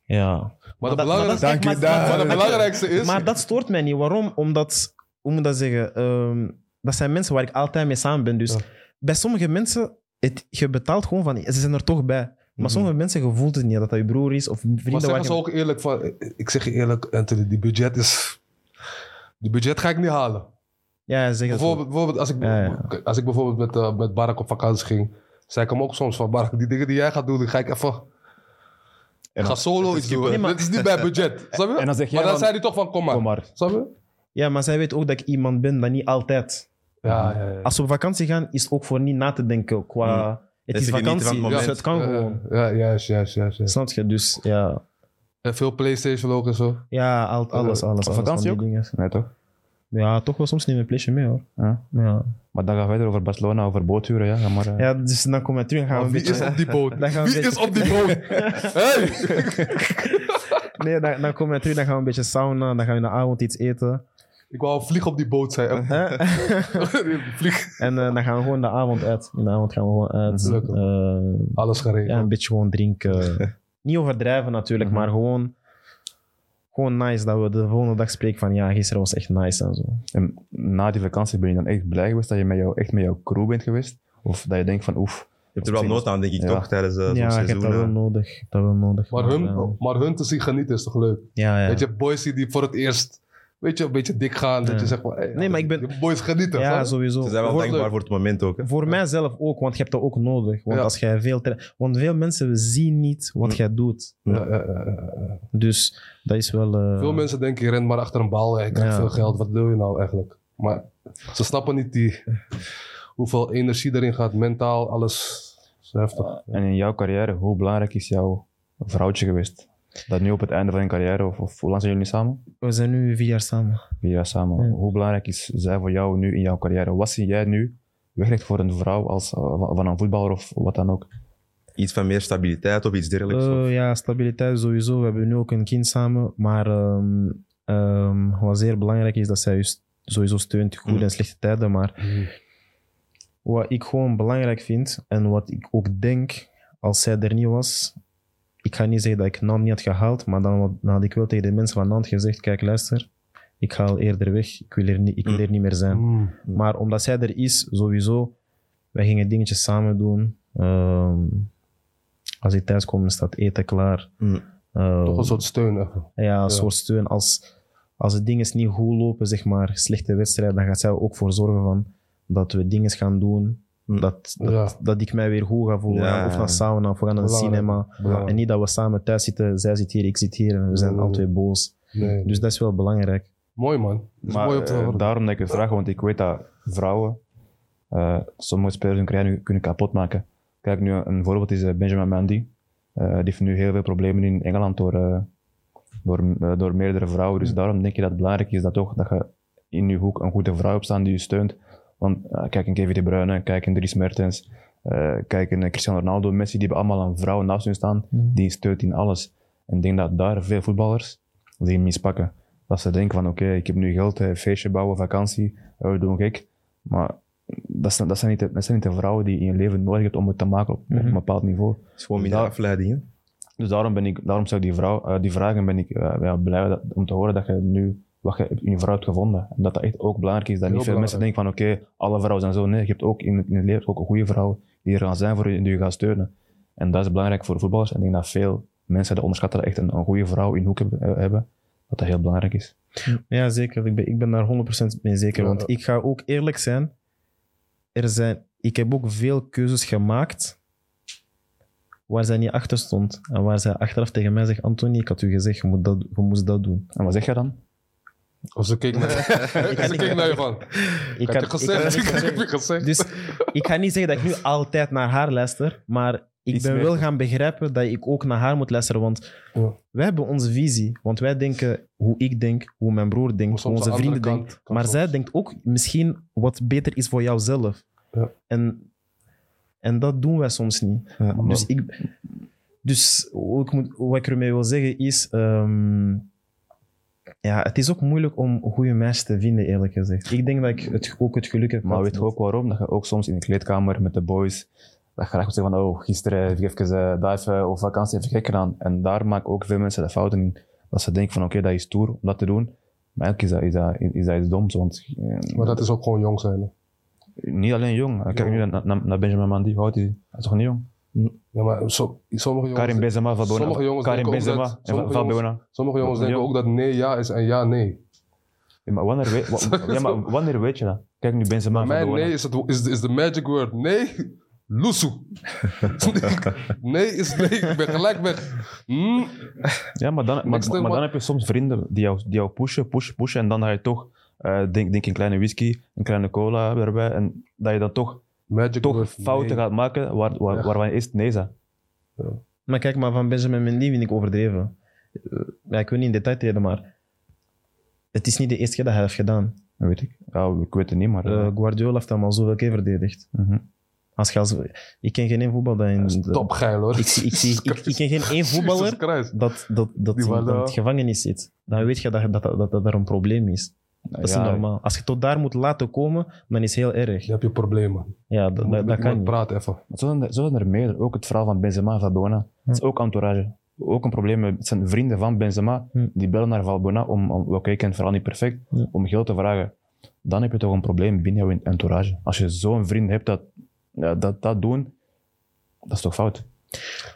Ja. maar, dat- de belangrijkste, maar dat- de is... Maar stoort mij niet. Waarom? Omdat, hoe moet ik dat zeggen? Ehm, dat zijn mensen waar ik altijd mee samen ben. Dus Ja. bij sommige mensen, het, je betaalt gewoon van, ze zijn er toch bij. Maar Mhm. sommige mensen, je voelt het niet, dat dat je broer is of vrienden. Maar waar zeggen ze je- ook eerlijk van... Ik zeg je eerlijk, Anthony, die budget is... Die budget ga ik niet halen. Ja, zeg dat Bijvoorbeeld, bijvoorbeeld als, ik, Ja, ja. als ik bijvoorbeeld met, eh, met Barak op vakantie ging... zei ik hem ook soms van... Barak, die dingen die jij gaat doen, die ga ik even... Ik ga solo iets doen. Nee, maar- Dit is niet bij budget. Snap je? En dan zeg jij maar dan van- zei hij toch van, kom maar. Kom maar. Snap je? Ja, maar zij weet ook dat ik iemand ben dat niet altijd. Ja, ja, ja. Als we op vakantie gaan, is het ook voor niet na te denken qua... Het is genieten van vakantie, het dus moment. het kan Ja, gewoon. Ja, juist, juist, juist. Snap je? Dus ja, En veel Playstation ook en zo. ja al- alles, alles. alles vakantie van die dingen. Nee toch? Ja, toch wel soms neem ik een plesje mee hoor. Ja. Ja. Maar dan gaan we verder over Barcelona, over boothuren. Ja, maar, eh. ja, dus dan komen we terug en gaan we een wie beetje... is op die boot? Dan gaan we Wie is op die boot? hey! Nee, dan, dan komen we terug, dan gaan we een beetje sauna, dan gaan we in de avond iets eten. Ik wou vlieg op die boot zijn. Hè? vlieg. en eh, dan gaan we gewoon de avond uit. In de avond gaan we gewoon uit. Leuk, Eh, Alles geregeld. ja, een beetje gewoon drinken. Niet overdrijven natuurlijk, Mhm. maar gewoon, gewoon nice dat we de volgende dag spreken van ja, gisteren was echt nice en zo. En na die vakantie ben je dan echt blij geweest dat je met jou, echt met jouw crew bent geweest? Of dat je denkt van oef, Je hebt er wel nood aan, denk ik, Ja. toch? Tijdens eh, zo'n ja, je seizoen. hebt dat wel nodig. Dat wel nodig. Maar hun, ja. maar hun te zien genieten is toch leuk? Ja, ja. Weet je, boys die- die voor het eerst weet je, een beetje dik gaan. Dat Ja. je zegt van, hey, Nee, maar ik ben- boys genieten. ja, sowieso. Ze zijn wel dankbaar leuk. voor het moment ook. Hè? Voor mijzelf ook, want je hebt dat ook nodig. Want Ja. als jij veel... tra- Want veel mensen zien niet wat Mm. jij doet. Ja, ja, ja, ja, ja. Dus dat is wel... eh, Veel mensen denken, je rent maar achter een bal. Je krijgt Ja. veel geld. Wat wil je nou eigenlijk? Maar ze snappen niet die, hoeveel energie erin gaat. Mentaal, alles. Heftig. en in jouw carrière, hoe belangrijk is jouw vrouwtje geweest? Dat nu op het einde van je carrière, of, of hoe lang zijn jullie samen? We zijn nu vier jaar samen. Vier jaar samen. Ja. Hoe belangrijk is zij voor jou nu in jouw carrière? Wat zie jij nu weggelegd voor een vrouw als, eh, van een voetballer of wat dan ook? Iets van meer stabiliteit of iets dergelijks. of- Eh, ja, stabiliteit sowieso. We hebben nu ook een kind samen. Maar ehm, ehm, wat zeer belangrijk is, dat zij sowieso steunt, goede Mm. en slechte tijden. Maar wat ik gewoon belangrijk vind en wat ik ook denk, als zij er niet was, ik ga niet zeggen dat ik Nant niet had gehaald, maar dan, wat- dan had ik wel tegen de mensen van Nant gezegd, kijk luister, ik ga al eerder weg, ik wil er niet, ik wil er niet meer zijn. Mm. Maar omdat zij er is, sowieso, wij gingen dingetjes samen doen. Ehm, als ik thuis kom, staat eten klaar. Mm. Ehm, Toch een soort steun ja, een soort steun. Als, als de dingen niet goed lopen, zeg maar, slechte wedstrijden, dan gaat zij er ook voor zorgen van dat we dingen gaan doen. Dat, dat, Ja. dat ik mij weer goed ga voelen. Ja. Of naar sauna, of we gaan naar de cinema. Belangrijk. En niet dat we samen thuis zitten, zij zit hier, ik zit hier en we zijn nee. twee boos. Nee. Dus dat is wel belangrijk. Mooi man. Dat is Maar mooi te eh, daarom dat ik het vraag, want ik weet dat vrouwen eh, sommige spelers hun carrière kunnen kapot maken. Kijk, nu een voorbeeld is eh, Benjamin Mendy. Eh, die heeft nu heel veel problemen in Engeland door, eh, door, door meerdere vrouwen. Dus daarom denk je dat het belangrijk is dat, toch, dat je in je hoek een goede vrouw hebt staan die je steunt. Want eh, kijk in Kevin De Bruyne, kijk in Dries Mertens, eh, kijk in eh, Cristiano Ronaldo, Messi, die hebben allemaal een vrouw naast hun staan die je steunt in alles. En ik denk dat daar veel voetballers die mispakken. Dat ze denken van oké, ik heb nu geld, eh, feestje bouwen, vakantie, we doen gek. Maar dat zijn, dat, zijn niet de, dat zijn niet de vrouwen die je in je leven nodig hebt om het te maken op, op Mhm. een bepaald niveau. Het is gewoon minder Ja. afleiding. hè. Dus daarom, ben ik, daarom zou ik die, vrouw, die vragen ben ik ja, blij dat- om te horen dat je nu wat je in je vrouw hebt gevonden. En dat dat echt ook belangrijk is. Dat Heel niet veel mensen denken van oké, alle vrouwen zijn zo. Nee, je hebt ook in het, in het leven ook een goede vrouw die er gaan zijn voor je en die je gaat steunen. En dat is belangrijk voor voetballers. En ik denk dat veel mensen dat onderschatten dat echt een, een goede vrouw in hoek hebben, eh, hebben. Dat dat heel belangrijk is. Ja, zeker. Ik ben, ik ben daar 100% mee zeker. Want ik ga ook eerlijk zijn. Er zijn. Ik heb ook veel keuzes gemaakt waar zij niet achter stond. En waar zij achteraf tegen mij zegt: Anthony, ik had u gezegd, je, moet dat, je moest dat doen. En wat zeg je dan? Of ze keek naar, ze keek naar je van. Ik heb ik gezegd. Ik heb je gezegd. gezegd. Dus ik ga niet zeggen dat ik nu altijd naar haar luister, maar ik Iets ben meer wel gaan begrijpen dat ik ook naar haar moet luisteren. Want Ja. wij hebben onze visie. Want wij denken hoe ik denk, hoe mijn broer denkt, hoe onze de vrienden denken. kant Maar zij denkt ook misschien wat beter is voor jouzelf. Ja. En, en dat doen wij soms niet. Ja. Dus, ik, dus hoe ik moet, wat ik ermee wil zeggen is... ehm, ja, het is ook moeilijk om goede meisjes te vinden, eerlijk gezegd. Ik denk dat ik het, ook het geluk heb Maar weet je ook waarom? Dat je ook soms in de kleedkamer met de boys, dat je echt zeggen van, oh, gisteren heb ik even eh, daar even, of vakantie even gek gedaan. En daar maken ook veel mensen de fouten in. Dat ze denken van, oké, dat is stoer om dat te doen. Maar eigenlijk is dat, is dat, is dat iets doms, want eh, Maar dat is ook gewoon jong zijn. hè. niet alleen jong. Kijk nu naar, naar, naar Benjamin Mandy, hoe oud is hij? Hij is toch niet jong? Ja, maar so- sommige jongens, Karim Benzema, Valbuena. sommige jongens Karim Benzema dat- en sommige jongens denken ook dat nee ja is en ja nee. Ja, maar wanneer weet, wa- ja, maar wanneer weet je dat? Kijk nu Benzema Bij en mij Valbuena. nee is, het, is, is de magic word. Nee, loesoe. nee is nee, ik ben gelijk weg. Hmm. Ja, maar dan, maar, dan heb je soms vrienden die jou, die jou pushen, pushen, pushen. En dan ga je toch, eh, denk, denk een kleine whisky, een kleine cola erbij. En dat je dan toch, Magic toch word, fouten nee. gaat maken waar, waar, waarvan je eerst nee zei. Maar kijk, maar van Benjamin Mendy vind ik overdreven. Eh, ja, ik wil niet in detail treden, maar het is niet de eerste keer dat hij heeft gedaan. Dat weet ik. Ja, ik weet het niet, maar... Eh, Guardiola heeft hem al zoveel keer verdedigd. mhm. Als je als, ik ken geen één voetbal dat in... Dat is topgeil hoor. Ik, zie, ik, zie, ik, ik ken geen één voetballer dat, dat, dat in, waren- in het gevangenis zit. Dan weet je dat, dat, dat, dat er een probleem is. Dat is Ja, niet normaal. Als je tot daar moet laten komen, dan is het heel erg. Je hebt je problemen. Ja, dat, dat, kan niet. praten even. Maar Zo zijn, er, zo zijn er meer. Ook het verhaal van Benzema en Valbuena. Dat is ook entourage. Ook een probleem. met- Het zijn vrienden van Benzema. Hm. Die bellen naar Valbuena om... om Oké, ik ken het verhaal niet perfect. Hm. Om geld te vragen. Dan heb je toch een probleem binnen jouw entourage. Als je zo'n vriend hebt dat ja, dat, dat doen... Dat is toch fout?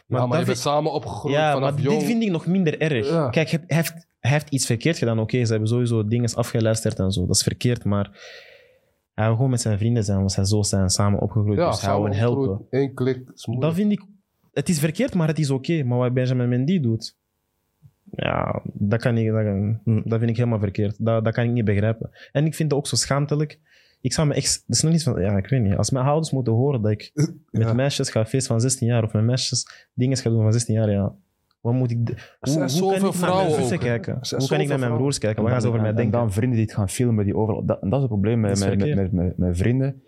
Maar, ja, maar je bent samen opgegroeid Ja, vanaf maar jong. dit vind ik nog minder erg. Ja. Kijk, hij heeft, hij heeft iets verkeerd gedaan. Oké, ze hebben sowieso dingen afgeluisterd en zo. Dat is verkeerd, maar hij wil gewoon met zijn vrienden zijn, want zij zo zijn samen opgegroeid. ja, dus hij wil helpen. één klik. Dat vind ik... Het is verkeerd, maar het is oké. Maar wat Benjamin Mendy doet... Ja, dat, kan ik, dat, kan- Hm. dat vind ik helemaal verkeerd. Dat, dat kan ik niet begrijpen. En ik vind het ook zo schaamtelijk. Ik zou me echt... Dat is nog niet van... Ja, ik weet niet. Als mijn ouders moeten horen dat ik met Ja. meisjes ga feest van 16 jaar of met meisjes dingen ga doen van 16 jaar, ja... Wat moet ik... Er Hoe, zijn hoe zoveel kan ik naar mijn zussen kijken? Zijn Hoe kan ik naar mijn broers kijken? Wat gaan ze over mij en denken? dan vrienden die het gaan filmen, die overal... Dat, dat is het probleem met, met, met, verkeerd. met, met, met vrienden.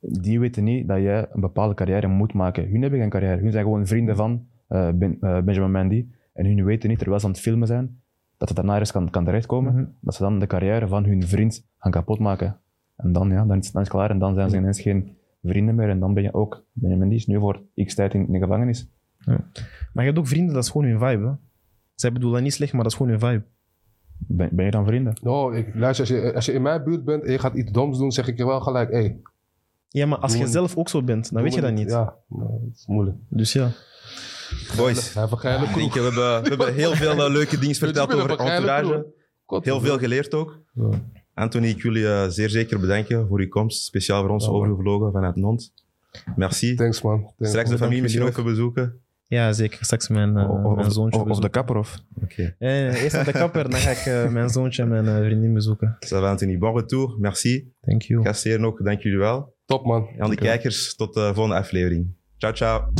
Die weten niet dat jij een bepaalde carrière moet maken. Hun hebben geen carrière. Hun zijn gewoon vrienden van eh, ben, eh, Benjamin Mendy. En hun weten niet, terwijl ze aan het filmen zijn, dat het daarna eens kan, kan terechtkomen. Mhm. Dat ze dan de carrière van hun vriend gaan kapotmaken. En dan, ja, dan is, dan is het klaar en dan zijn ze ineens geen vrienden meer en dan ben je ook, Benjamin die is nu voor x tijd in de gevangenis. Maar je hebt ook vrienden, dat is gewoon hun vibe. Hè? Zij bedoelen dat niet slecht, maar dat is gewoon hun vibe. Ben, ben je dan vrienden? Oh, ik, luister, als je, als je in mijn buurt bent en je gaat iets doms doen, zeg ik je wel gelijk, hé. Hey, Ja, maar als je zelf ook zo bent, dan weet je dat niet. Ja, nou, dat is moeilijk. Dus ja. Boys, geile ik denk, we, hebben, we hebben heel veel eh, leuke dingen verteld over entourage. God, Heel veel geleerd ook. Ja. Anthony, ik wil je eh, zeer zeker bedanken voor uw komst. Speciaal voor ons Ja, overgevlogen vanuit Nont. Merci. Thanks, man. Thanks, Straks de familie misschien jullie even bezoeken. Ja, zeker. Straks mijn, eh, Of, mijn zoontje of, of de kapper of? Oké. Eh, eerst naar de kapper, dan ga ik eh, mijn zoontje en mijn vriendin bezoeken. Ça va, Anthony. Bon retour. Merci. Thank you. Gastheer nog, dank jullie wel. Top, man. En aan de kijkers, tot de volgende aflevering. Ciao, ciao.